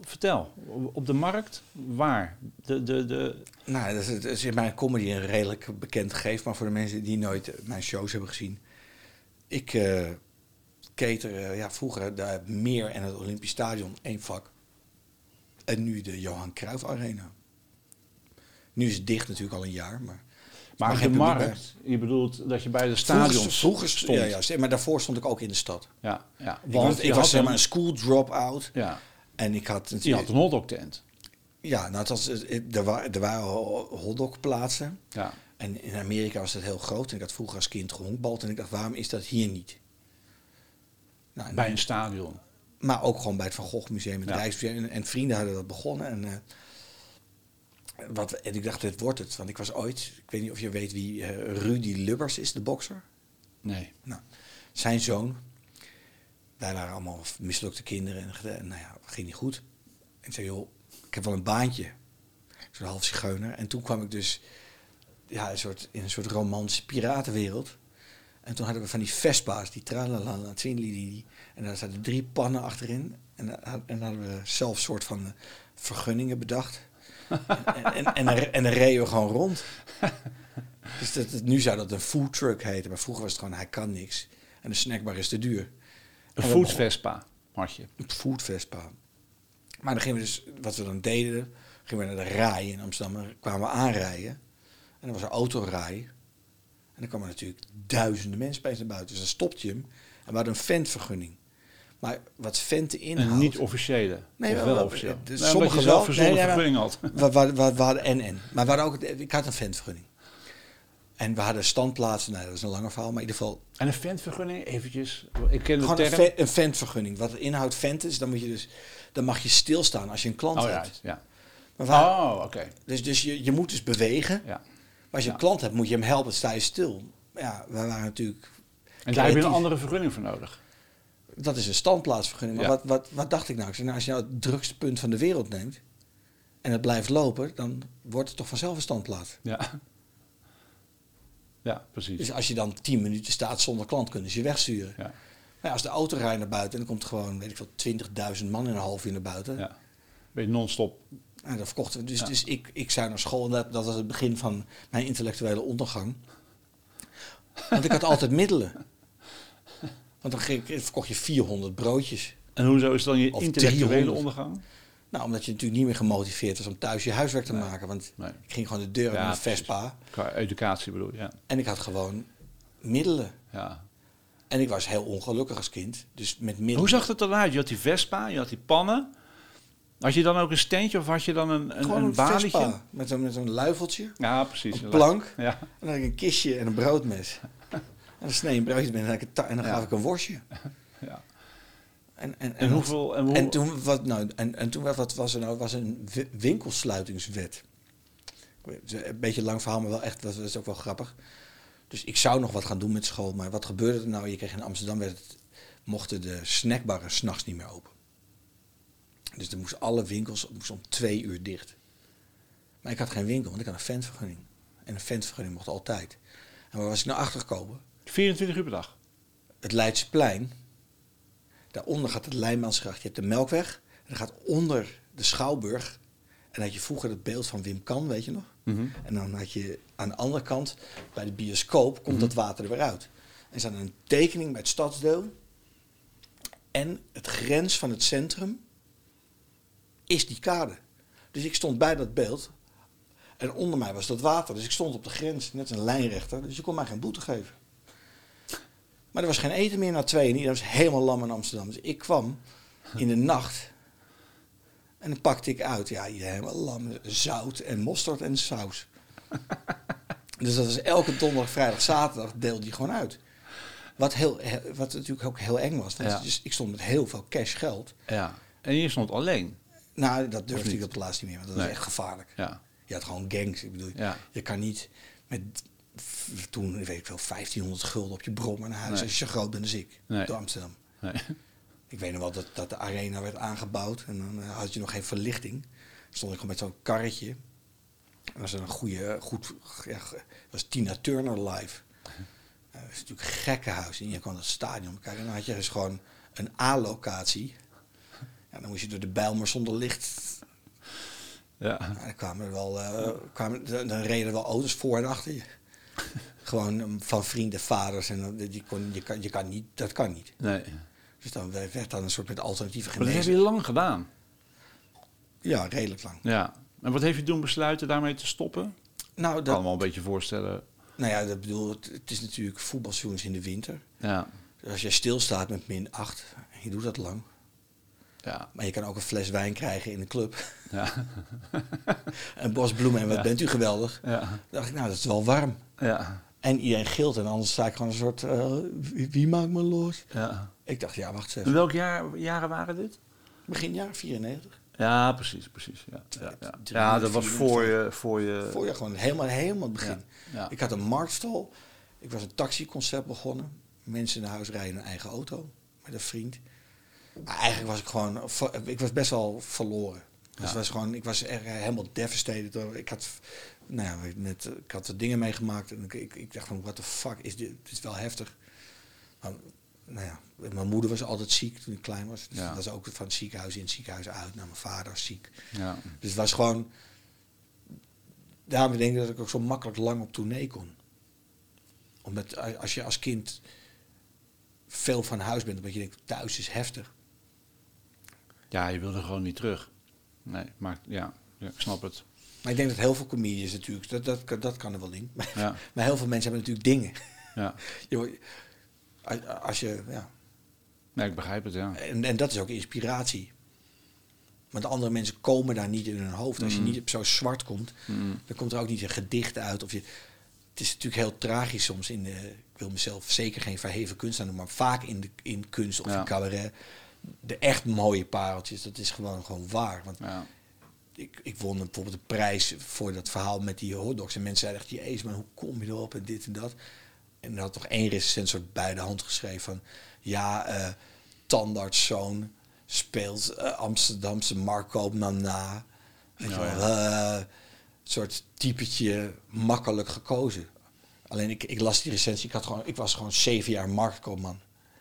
Vertel, op de markt, waar? De, de, de, Nou, dat is, is in mijn comedy een redelijk bekend gegeven. Maar voor de mensen die nooit eh, mijn shows hebben gezien. Ik eh cater eh, ja, vroeger de Meer en het Olympisch Stadion, één vak. En nu de Johan Cruijff Arena. Nu is het dicht natuurlijk al een jaar. Maar, maar Maar de markt, je bedoelt dat je bij de stadions vroeger, vroeger stond. Ja, ja, maar daarvoor stond ik ook in de stad. ja, ja. Ik Want was, je ik was zeg maar een- een school drop-out. ja, En ik had je natuurlijk... had een hotdog tent. Ja, nou, het was, er, waren, er waren hotdogplaatsen. Ja, En in Amerika was dat heel groot. En ik had vroeger als kind gehonkbald. En ik dacht, waarom is dat hier niet? Nou, bij een stadion. Maar ook gewoon bij het Van Gogh Museum, het Ja. Rijksmuseum. En, en vrienden hadden dat begonnen. En, eh, wat, en ik dacht, dit wordt het. Want ik was ooit, ik weet niet of je weet wie eh, Rudy Lubbers is, de bokser. Nee. Zijn zoon. Wij waren allemaal mislukte kinderen. En, en nou ja, ging niet goed. En ik zei, joh, ik heb wel een baantje. Zo'n half zigeuner. En toen kwam ik dus ja, een soort, in een soort romantische piratenwereld. En toen hadden we van die Vespa's, die tralalala, twinlili. En daar zaten drie pannen achterin. En, en hadden we zelf soort van vergunningen bedacht. En, en, en, dan- en dan reden we gewoon rond. Dus dat, dat- nu zou dat een food truck heten. Maar vroeger was het gewoon, hij kan niks. En de snackbar is te duur. Een food Vespa had je. een food Vespa. Maar dan gingen we dus, wat we dan deden, gingen we naar de rij in Amsterdam. En kwamen we aanrijden. En dan was er autorij. En dan kwamen natuurlijk duizenden mensen bij naar buiten. Dus dan stopte je hem. En we hadden een ventvergunning. Maar wat venten inhoudt... Een niet officiële. Nee, of wel- wel wel- officieel. eh, dus Nee, sommige je zelf wel. verzonnen Nee, nee, maar- vergunning had. We, we, we, we hadden en-en. Maar we hadden ook, ik had een ventvergunning. En we hadden standplaatsen. Nee, dat is een langer verhaal. Maar in ieder geval En een ventvergunning, eventjes. Ik ken de gewoon een, term. een ventvergunning. Wat inhoudt vent is, dan moet je dus... Dan mag je stilstaan als je een klant Oh ja, hebt. ja. Maar waar- Oh, oké. Dus, dus je, je moet dus bewegen. Ja. Maar als je Ja. een klant hebt, moet je hem helpen, sta je stil. Ja, wij waren natuurlijk... En daar heb je een andere vergunning voor nodig. Dat is een standplaatsvergunning. Maar Ja. wat, wat, wat dacht ik nou? Ik zei, nou? Als je nou het drukste punt van de wereld neemt... en het blijft lopen, dan wordt het toch vanzelf een standplaats. Ja. Ja, precies. Dus als je dan tien minuten staat zonder klant, kunnen ze je wegsturen. Ja. Maar ja, als de auto rijdt naar buiten... en dan komt gewoon, weet ik veel, 20.000 man in een half uur naar buiten... Ja. Ben je non-stop. En dat verkochten we. Dus, Ja. dus ik, ik zou naar school en dat, dat was het begin van mijn intellectuele ondergang. Want ik had altijd middelen. Want dan ging verkocht je 400 broodjes. En hoezo is dan je Of intellectuele 300. ondergang? Nou, omdat je natuurlijk niet meer gemotiveerd was om thuis je huiswerk te Nee. maken. Want Nee. ik ging gewoon de deur Ja, met een. Vespa. Qua educatie bedoel je, ja. En ik had gewoon middelen. ja. En ik was heel ongelukkig als kind. Dus met middelen. Hoe zag het eruit? Je had die Vespa, je had die pannen. Had je dan ook een steentje of had je dan een, een, Gewoon een een balietje? Vespa. Met zo'n met zo'n luifeltje. Ja, precies. Een plank. Ja. En dan had ik een kistje en een broodmes. En dan snee je een broodje met en, dan en gaf ik een worstje. ja. En, en, En, hoeveel... En, hoe, En toen, wat, nou, en, en toen wat was er nou? was een wi- winkelsluitingswet. Een beetje een lang verhaal, maar wel echt, dat is ook wel grappig. Dus ik zou nog wat gaan doen met school. Maar wat gebeurde er nou? Je kreeg in Amsterdam, werd het, mochten de snackbarren s'nachts niet meer open. Dus er moesten alle winkels moesten om twee uur dicht. Maar ik had geen winkel, want ik had een ventvergunning. En een ventvergunning mocht altijd. En waar was ik nou achtergekomen? 24 uur per dag. Het Leidseplein. Daaronder gaat het Lijnbaansgracht. Je hebt de Melkweg. En dan gaat onder de Schouwburg. En had je vroeger het beeld van Wim Kan, weet je nog? Mhm. En dan had je aan de andere kant, bij de bioscoop, komt dat water er weer uit. En staat een tekening bij het stadsdeel. En het grens van het centrum is die kade. Dus ik stond bij dat beeld. En onder mij was dat water. Dus ik stond op de grens, net een lijnrechter. Dus je kon mij geen boete geven. Maar er was geen eten meer na twee. En iedereen was helemaal lam in Amsterdam. Dus ik kwam in de nacht. En dan pakte ik uit. Ja, iedereen helemaal lam. Zout en mosterd en saus. dus dat was elke donderdag, vrijdag, zaterdag deelde die gewoon uit. Wat, heel, he- wat natuurlijk ook heel eng was. Want Ja. dus ik stond met heel veel cash geld. Ja. En je stond alleen. Nou, dat durfde ik op het laatst niet meer. Want dat Nee. was echt gevaarlijk. Ja. Je had gewoon gangs. Ik bedoel, Ja. je kan niet met toen, weet ik wel, 1500 gulden op je brommer naar huis Nee. als je groot bent als ik. Nee. Door Amsterdam. Nee. Ik weet nog wel dat, dat de arena werd aangebouwd en dan eh, had je nog geen verlichting. Stond ik gewoon met zo'n karretje. En was een goede, goed, ja, was Tina Turner live. Eh, dat is natuurlijk een gekkenhuis. En je kon het stadion bekijken. En dan had je dus gewoon een A-locatie. Ja, dan moest je door de Bijlmer zonder licht. Ja. Dan kwamen er wel, eh, kwamen, dan reden er wel auto's voor en achter je. gewoon um, van vrienden, vaders. En die kon, je, kan, je kan niet, dat kan niet. Nee. Dus dan werd dan een soort met alternatieve Maar dat heb je lang gedaan. Ja, redelijk lang. Ja. En wat heeft je doen besluiten daarmee te stoppen? Nou, Ik kan dat, me wel een beetje voorstellen. nou ja, dat bedoel, het, het is natuurlijk voetbalseizoen is in de winter. Ja. Dus als jij stilstaat met min 8, je doet dat lang. Ja. Maar je kan ook een fles wijn krijgen in de club. Ja. Een bos bloemen en wat Ja. bent u geweldig. Ja. Dan dacht ik, nou, dat is wel warm. Ja. En iedereen gilt en anders sta ik gewoon een soort, eh, wie, wie maakt me los? ja. Ik dacht, ja, wacht eens In welke jaar, jaren waren dit? Begin jaar 94. Ja, precies, precies. Ja, ja, ja. Drie, ja dat was voor je... Voor je Voor je gewoon helemaal, helemaal het begin. Ja. Ik had een marktstal. Ik was een taxiconcept begonnen. Mensen naar huis rijden in een eigen auto. Met een vriend. Maar eigenlijk was ik gewoon... Ik was best wel verloren. Dus Ja. was gewoon, ik was er helemaal devastated. door. Ik had, nou ja, met, ik had er dingen meegemaakt. En ik, ik, ik dacht van, what the fuck is dit? Dit is wel heftig. Nou ja, mijn moeder was altijd ziek toen ik klein was. Dus Ja. dat was ook van het ziekenhuis in, het ziekenhuis uit. Nou, mijn vader was ziek. ja. Dus het was gewoon... Daarom denk ik dat ik ook zo makkelijk lang op tournee kon. Omdat als je als kind veel van huis bent, omdat je denkt, thuis is heftig. Ja, je wilde gewoon niet terug. Nee, maar ja, ja ik snap het. Maar ik denk dat heel veel comedians natuurlijk, dat, dat, kan- dat kan er wel in. Maar, Ja, maar heel veel mensen hebben natuurlijk dingen. ja. Je als- je, ja. Nee, ik begrijp het, ja. en, en dat is ook inspiratie. Want andere mensen komen daar niet in hun hoofd. Als je Mm. niet op zo zwart komt, Mm. Dan komt er ook niet een gedicht uit. Of je, het is natuurlijk heel tragisch soms. In de, ik wil mezelf zeker geen verheven kunstenaar noemen, maar vaak in, de, in kunst of Ja. in cabaret. De echt mooie pareltjes, dat is gewoon, gewoon waar. Want Ja. ik, ik won bijvoorbeeld de prijs voor dat verhaal met die hotdogs. En mensen zeiden echt, jezus, maar hoe kom je erop en dit en dat. En er had toch één recensent soort bij de hand geschreven van... Ja, eh tandartszoon speelt eh, Amsterdamse marktkoopman na. Weet je Nou eh, soort typetje makkelijk gekozen. Alleen ik, ik las die recensie, ik, had gewoon, ik was gewoon zeven jaar marktkoopman.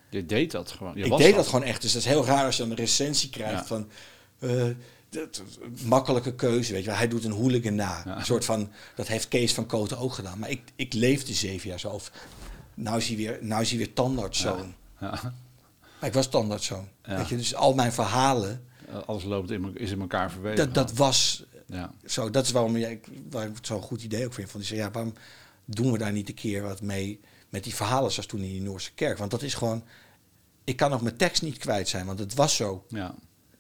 Je deed dat gewoon. Je ik was deed dat. gewoon echt. Dus dat is heel raar als je dan een recensie krijgt Ja. van... eh, dat, makkelijke keuze, weet je wel. Hij doet een hooligan na. Ja. Een soort van, dat heeft Kees van Koten ook gedaan. Maar ik, ik leefde zeven jaar zo. Of, nou is hij weer, nou is hij weer tandartszoon. Ja. Maar ik was tandartszoon. Weet je, dus al mijn verhalen, Alles loopt in, is in elkaar verweven. dat, dat was Ja. zo. Dat is waarom jij, ik het zo'n goed idee ook vind. Van die zei, ja, waarom doen we daar niet een keer wat mee met die verhalen zoals toen in die Noorse kerk? Want dat is gewoon, ik kan nog mijn tekst niet kwijt zijn, want het was zo. ja.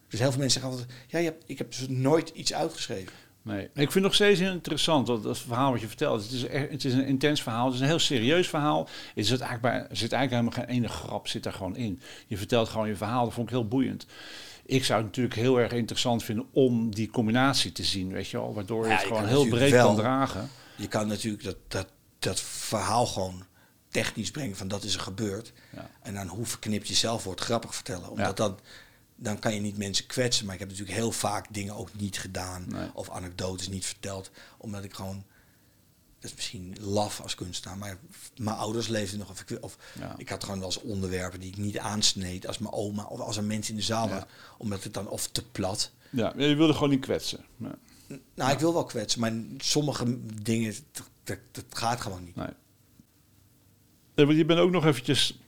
Dus heel veel mensen zeggen altijd, ja, je hebt, ik heb dus nooit iets uitgeschreven. Nee. Ik vind het nog steeds interessant, dat, dat verhaal wat je vertelt. Het is, echt- het is een intens verhaal, het is een heel serieus verhaal. Er zit eigenlijk, bij, er zit eigenlijk helemaal geen ene grap zit er gewoon in. Je vertelt gewoon je verhaal, dat vond ik heel boeiend. Ik zou het natuurlijk heel erg interessant vinden om die combinatie te zien, weet je wel. Waardoor je Ja, het gewoon heel breed kan dragen. Je kan natuurlijk dat, dat dat verhaal gewoon technisch brengen van dat is er gebeurd. Ja. En dan hoe verknipt je zelf wordt grappig vertellen. Omdat Ja. dan, dan kan je niet mensen kwetsen. Maar ik heb natuurlijk heel vaak dingen ook niet gedaan. Nee. Of anekdotes niet verteld. Omdat ik gewoon, dat is misschien laf als kunstenaar. Maar mijn ouders leefden nog. Of ik, of Ja. ik had gewoon wel eens onderwerpen die ik niet aansneed. Als mijn oma of als er mensen in de zaal Ja. was. Omdat het dan of te plat. Ja, je wilde gewoon niet kwetsen. Nou, ik wil wel kwetsen. Maar sommige dingen, dat, dat, dat gaat gewoon niet. nee. Want je bent ook nog eventjes...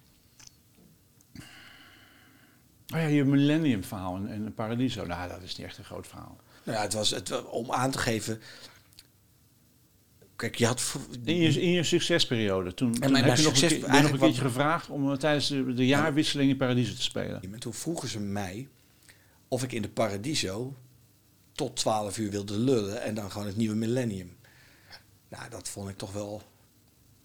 Oh ja, je Millennium verhaal en, en Paradiso. Nou, dat is niet echt een groot verhaal. Nou ja, het was het, om aan te geven. Kijk, je had. In je, in je succesperiode, toen, toen mijn- heb je nog een, keer, nog een keertje gevraagd om eh, tijdens de, de jaarwisseling in Paradiso te spelen. En toen vroegen ze mij of ik in de Paradiso tot 12 uur wilde lullen en dan gewoon het nieuwe millennium. Nou, dat vond ik toch wel.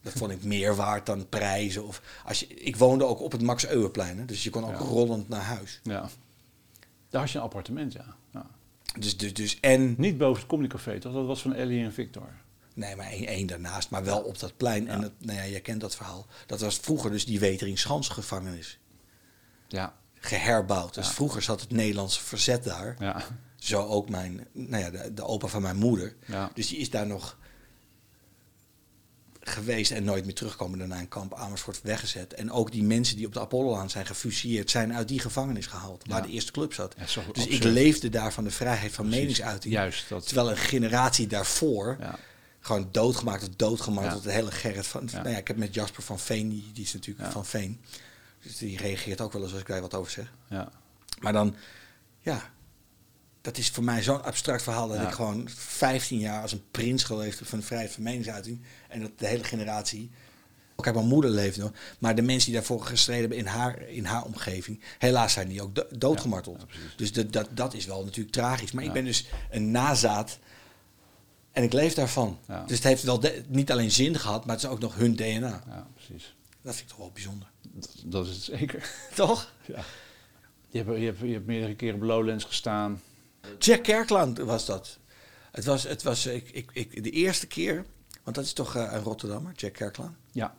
Dat vond ik meer waard dan prijzen. Of als je, ik woonde ook op het Max Euwerplein, hè, dus je kon ook Ja. rollend naar huis. Ja. Daar had je een appartement, ja. ja. Dus, dus, dus en. Niet boven het Comedy Café, toch? Dat was van Ellie en Victor. Nee, maar één, één daarnaast, maar wel op dat plein. En dat, nou ja, jij kent dat verhaal. Dat was vroeger dus die Weteringschans-gevangenis. Ja, Geherbouwd. Dus vroeger zat het Nederlandse verzet daar. ja, Zo ook mijn, nou ja, de, de opa van mijn moeder. ja. Dus die is daar nog geweest en nooit meer terugkomen daarna in kamp Amersfoort weggezet. En ook die mensen die op de Apollo-laan zijn gefusilleerd, zijn uit die gevangenis gehaald, waar de eerste club zat. Ja, Dus ik leefde daar van de vrijheid van Precies. meningsuiting. Juist, dat. Terwijl een generatie daarvoor Ja, gewoon doodgemaakt of doodgemaakt. Tot de hele Gerrit van. Nou ja, ik heb met Jasper van Veen, die, die is natuurlijk van Veen. Dus die reageert ook wel eens als ik daar wat over zeg. ja. Maar dan, ja, dat is voor mij zo'n abstract verhaal dat Ja. ik gewoon 15 jaar als een prins geleefd heb van de vrijheid van meningsuiting. En dat de hele generatie. Kijk, mijn moeder leeft nog. Maar de mensen die daarvoor gestreden hebben in haar, in haar omgeving, helaas zijn die ook do- doodgemarteld. Ja, dus dat, dat, dat is wel natuurlijk tragisch. Maar ik ben dus een nazaat en ik leef daarvan. Dus het heeft wel niet alleen zin gehad, maar het is ook nog hun DNA. ja, precies. Dat vind ik toch wel bijzonder. Dat, dat is het zeker. Toch? Ja. Je, hebt, je, hebt, je hebt meerdere keren op Lowlands gestaan. Jack Kerkland was dat. Het was, het was ik, ik, ik, de eerste keer, want dat is toch eh, een Rotterdammer, Jack Kerkland. Ja,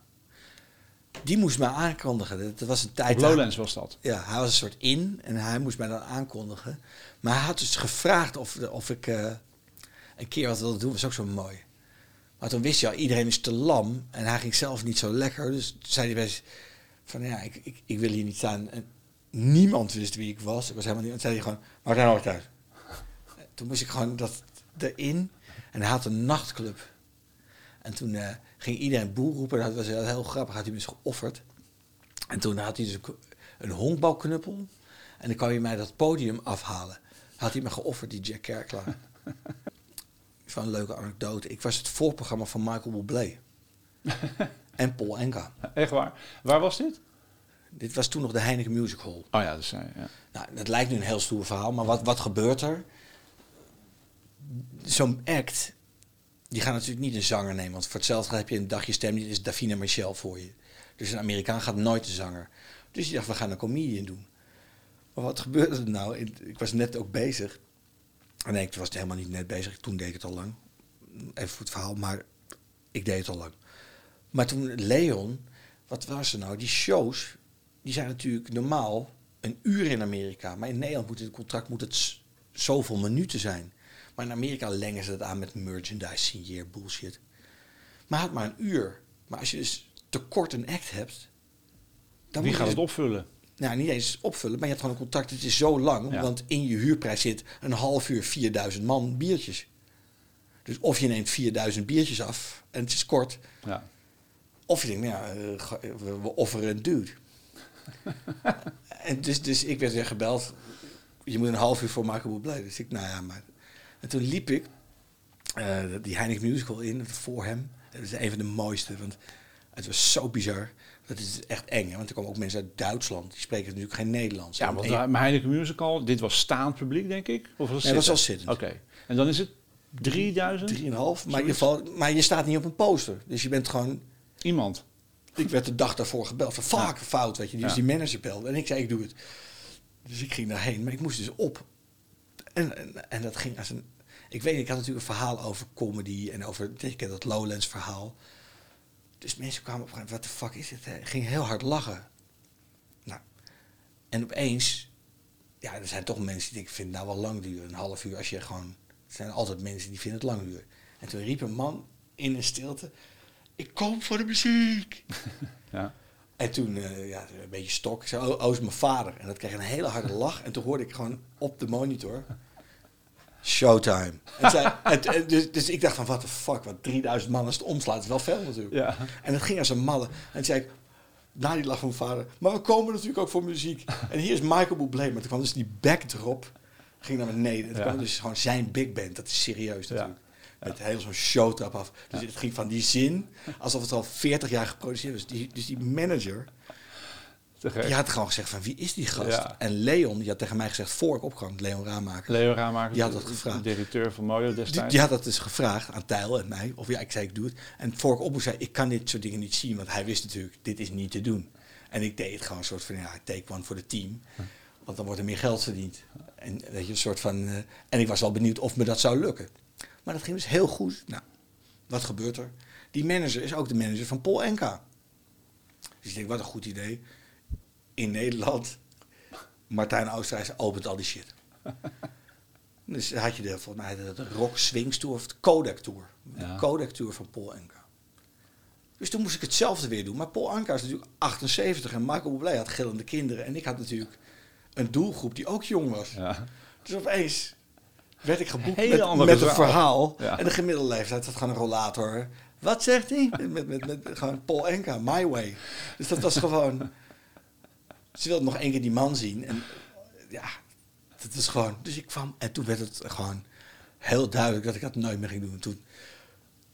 Die moest mij aankondigen. Dat was een tijd. Lowlands was dat. Ja, hij was een soort in en hij moest mij dan aankondigen. Maar hij had dus gevraagd of, of ik eh, een keer wat wilde doen, was ook zo mooi. Maar toen wist je al, iedereen is te lam en hij ging zelf niet zo lekker. Dus toen zei hij best van ja, ik, ik, ik wil hier niet staan. En niemand wist wie ik was. Ik was helemaal niet. En zei hij gewoon, Martijn Hoogtuin. Toen moest ik gewoon dat erin. En hij had een nachtclub. En toen eh, ging iedereen boer roepen. Dat was heel, grappig. Had hij me dus geofferd. En toen had hij dus een, een honkbalknuppel. En dan kwam je mij dat podium afhalen. Had hij me geofferd, die Jack Kerkelaar. Van een leuke anekdote. Ik was het voorprogramma van Michael Bublé. en Paul Enka. Echt waar. Waar was dit? Dit was toen nog de Heineken Music Hall. Oh ja, dat zei ja. Nou, dat lijkt nu een heel stoer verhaal, maar wat, wat gebeurt er? Zo'n act, die gaat natuurlijk niet een zanger nemen. Want voor hetzelfde heb je een dagje stem, die is Davina Michel voor je. Dus een Amerikaan gaat nooit een zanger. Dus die dacht, we gaan een comedian doen. Maar wat gebeurde er nou? Ik- was net ook bezig. Nee, ik was helemaal niet net bezig. Toen deed ik het al lang. Even voor het verhaal, maar ik deed het al lang. Maar toen Leon, wat was er nou? Die shows, die zijn natuurlijk normaal een uur in Amerika. Maar in Nederland moet het contract moet het zoveel minuten zijn. Maar in Amerika lengen ze het aan met merchandise, signeer, bullshit. Maar het maar een uur. Maar als je dus te kort een act hebt... Dan Wie moet gaat je het opvullen? nou, niet eens opvullen, maar je hebt gewoon een contract. Het is zo lang, Ja. want in je huurprijs zit een half uur 4000 man biertjes. Dus of je neemt 4000 biertjes af en het is kort. Ja. Of je denkt, nou ja, eh, ga- we, offeren een dude. en dus, dus ik werd weer gebeld. Je moet een half uur voor maken, blij. Dus ik, nou ja, maar... En toen liep ik eh, die Heineken Musical in, voor hem. Dat is een van de mooiste, want het was zo bizar. Dat is echt eng, hè? want er komen ook mensen uit Duitsland. Die spreken natuurlijk geen Nederlands. Ja, want mijn Heineken Musical, dit was staand publiek, denk ik? Of was het Nee, dat was zitten? al zittend. Oké. En dan is het 3000? Drieënhalf, maar, geval, maar je staat niet op een poster. Dus je bent gewoon... Iemand. Ik werd de dag daarvoor gebeld van fuck, fout, weet je. Dus Ja. die manager belde. En ik zei, ik doe het. Dus ik ging daarheen, maar ik moest dus op. En, en, dat ging als een... Ik weet, ik had natuurlijk een verhaal over comedy en over... Je kent dat Lowlands verhaal. Dus mensen kwamen op een gegeven moment, wat de fuck is dit? Ging heel hard lachen. Nou, en opeens, ja, er zijn toch mensen die ik vind nou wel lang duren. Een half uur als je gewoon, er zijn altijd mensen die vinden het lang duren. En toen riep een man in een stilte, ik kom voor de muziek. Ja. En toen, eh, ja, een beetje stok. Ik zei, oh, oh, is mijn vader. En dat kreeg een hele harde lach. En toen hoorde ik gewoon op de monitor, showtime. En zei, en, en dus, dus ik dacht van, wat de fuck, wat 3000 man als het omslaat, is wel veel natuurlijk. Ja. En het ging als een malle. En toen zei ik, na die lach van mijn vader, maar we komen natuurlijk ook voor muziek. En hier is Michael Bublé, maar toen kwam dus die backdrop, ging naar beneden. En toen Ja. kwam dus gewoon zijn big band, dat is serieus Ja. natuurlijk. Met heel zo'n showtap af. Dus het ging van die zin, alsof het al 40 jaar geproduceerd was. Die, dus die manager, die had gewoon gezegd van, wie is die gast? Ja. En Leon, die had tegen mij gezegd, voor ik opkwam, Leon Raamaker. Leo Raamaker, Die had dat de- gevraagd. directeur van Mojo destijds. die had dat dus gevraagd aan Tijl en mij. Of ja, ik zei ik doe het. En voor ik op moest zei, ik kan dit soort dingen niet zien. Want hij wist natuurlijk, dit is niet te doen. En ik deed het gewoon een soort van, ja, take one voor het team. Want dan wordt er meer geld verdiend. En weet je, een soort van... eh, en ik was wel benieuwd of me dat zou lukken. Maar dat ging dus heel goed. Nou, wat gebeurt er? Die manager is ook de manager van Paul Enka. Dus ik denk, wat een goed idee. In Nederland, Martijn Oosterhuis opent al die shit. Dus had je de, volgens mij de, Rock Swings Tour of de Kodak Tour. De Ja. Kodak Tour van Paul Anka. Dus toen moest ik hetzelfde weer doen. Maar Paul Anka is natuurlijk 78 en Michael Bublé had gillende kinderen. En ik had natuurlijk een doelgroep die ook jong was. Ja. Dus opeens werd ik geboekt Hele met, een verhaal. Ja. En de gemiddelde leeftijd had gewoon een rollator. Wat zegt hij? Met, met, met, gewoon Paul Enka, My Way. Dus dat was gewoon... Ze wilden nog één keer die man zien. En ja, dat was gewoon... Dus ik kwam en toen werd het gewoon heel duidelijk dat ik dat nooit meer ging doen. Toen,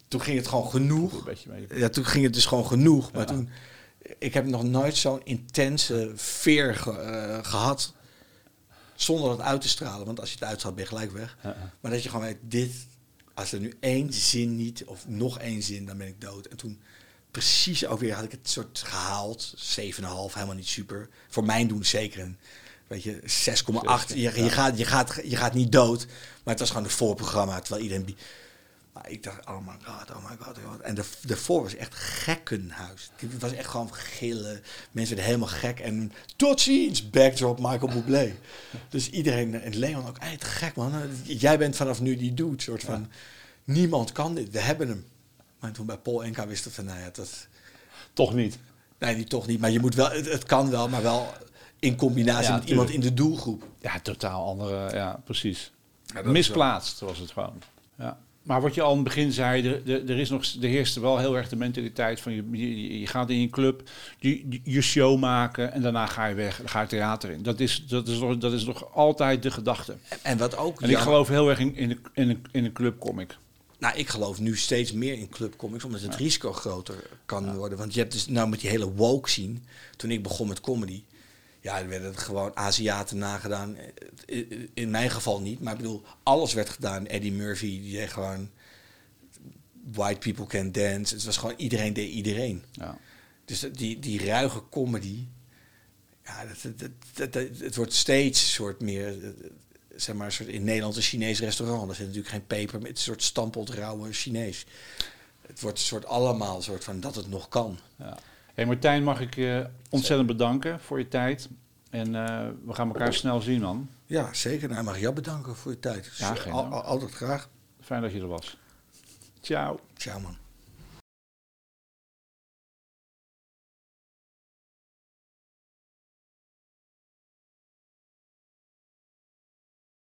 toen ging het gewoon genoeg. Ja, toen ging het dus gewoon genoeg. Maar Ja. toen, ik heb nog nooit zo'n intense veer ge- eh, gehad zonder het uit te stralen. Want als je het uitstraalt, ben je gelijk weg. Maar dat je gewoon weet, dit, als er nu één zin niet, of nog één zin, dan ben ik dood. En toen precies ook weer had ik het soort gehaald. 7,5, helemaal niet super. Voor mijn doen zeker een, weet je, 6,8. Je, je, gaat, je, gaat, je gaat niet dood. Maar het was gewoon een voorprogramma, terwijl iedereen... Maar ik dacht, oh my god, oh my god, oh my god. En de, daarvoor was echt gekkenhuis. Het was echt gewoon gillen. Mensen werden helemaal gek. En tot ziens, backdrop Michael Bublé. Dus iedereen, en Leon ook, hey, te gek man. Jij bent vanaf nu die dude. soort van, niemand kan dit, we hebben hem. Maar toen bij Paul Enka wisten van, nou ja, dat... Toch niet. Nee, die toch niet. Maar je moet wel, het, het kan wel, maar wel in combinatie Ja, met iemand in de doelgroep. Ja, totaal andere, ja, precies. Ja, Misplaatst was het gewoon. Maar wat je al in het begin zei, er, is nog, er heerst wel heel erg de mentaliteit van je, je, je gaat in je club, je, je show maken en daarna ga je weg, dan ga je theater in. Dat is, dat is, nog, dat is nog altijd de gedachte. En, wat ook... En ik geloof heel erg in, in, een, in, in een clubcomic. Nou, ik geloof nu steeds meer in clubcomics, omdat het risico groter kan worden. Want je hebt dus nou met die hele woke zien. Toen ik begon met comedy, ja, er werden gewoon Aziaten nagedaan. Eh, In mijn geval niet, maar ik bedoel, alles werd gedaan. Eddie Murphy, die deed gewoon White People Can Dance. Het was gewoon iedereen deed iedereen. Ja. Dus die, die ruige comedy, ja, dat, dat, dat, dat- het wordt steeds een soort meer, zeg maar, een soort in Nederland een Chinees restaurant. Er zit natuurlijk geen peper, is een soort stampot rauwe Chinees. Het wordt een soort allemaal een soort van dat het nog kan. Ja. Hey Martijn, mag ik je ontzettend bedanken voor je tijd. En eh, we gaan elkaar snel zien, man. Ja, zeker. Nou, mag jou bedanken voor je tijd. Ja, Al- al- altijd graag. Fijn dat je er was. Ciao. Ciao man.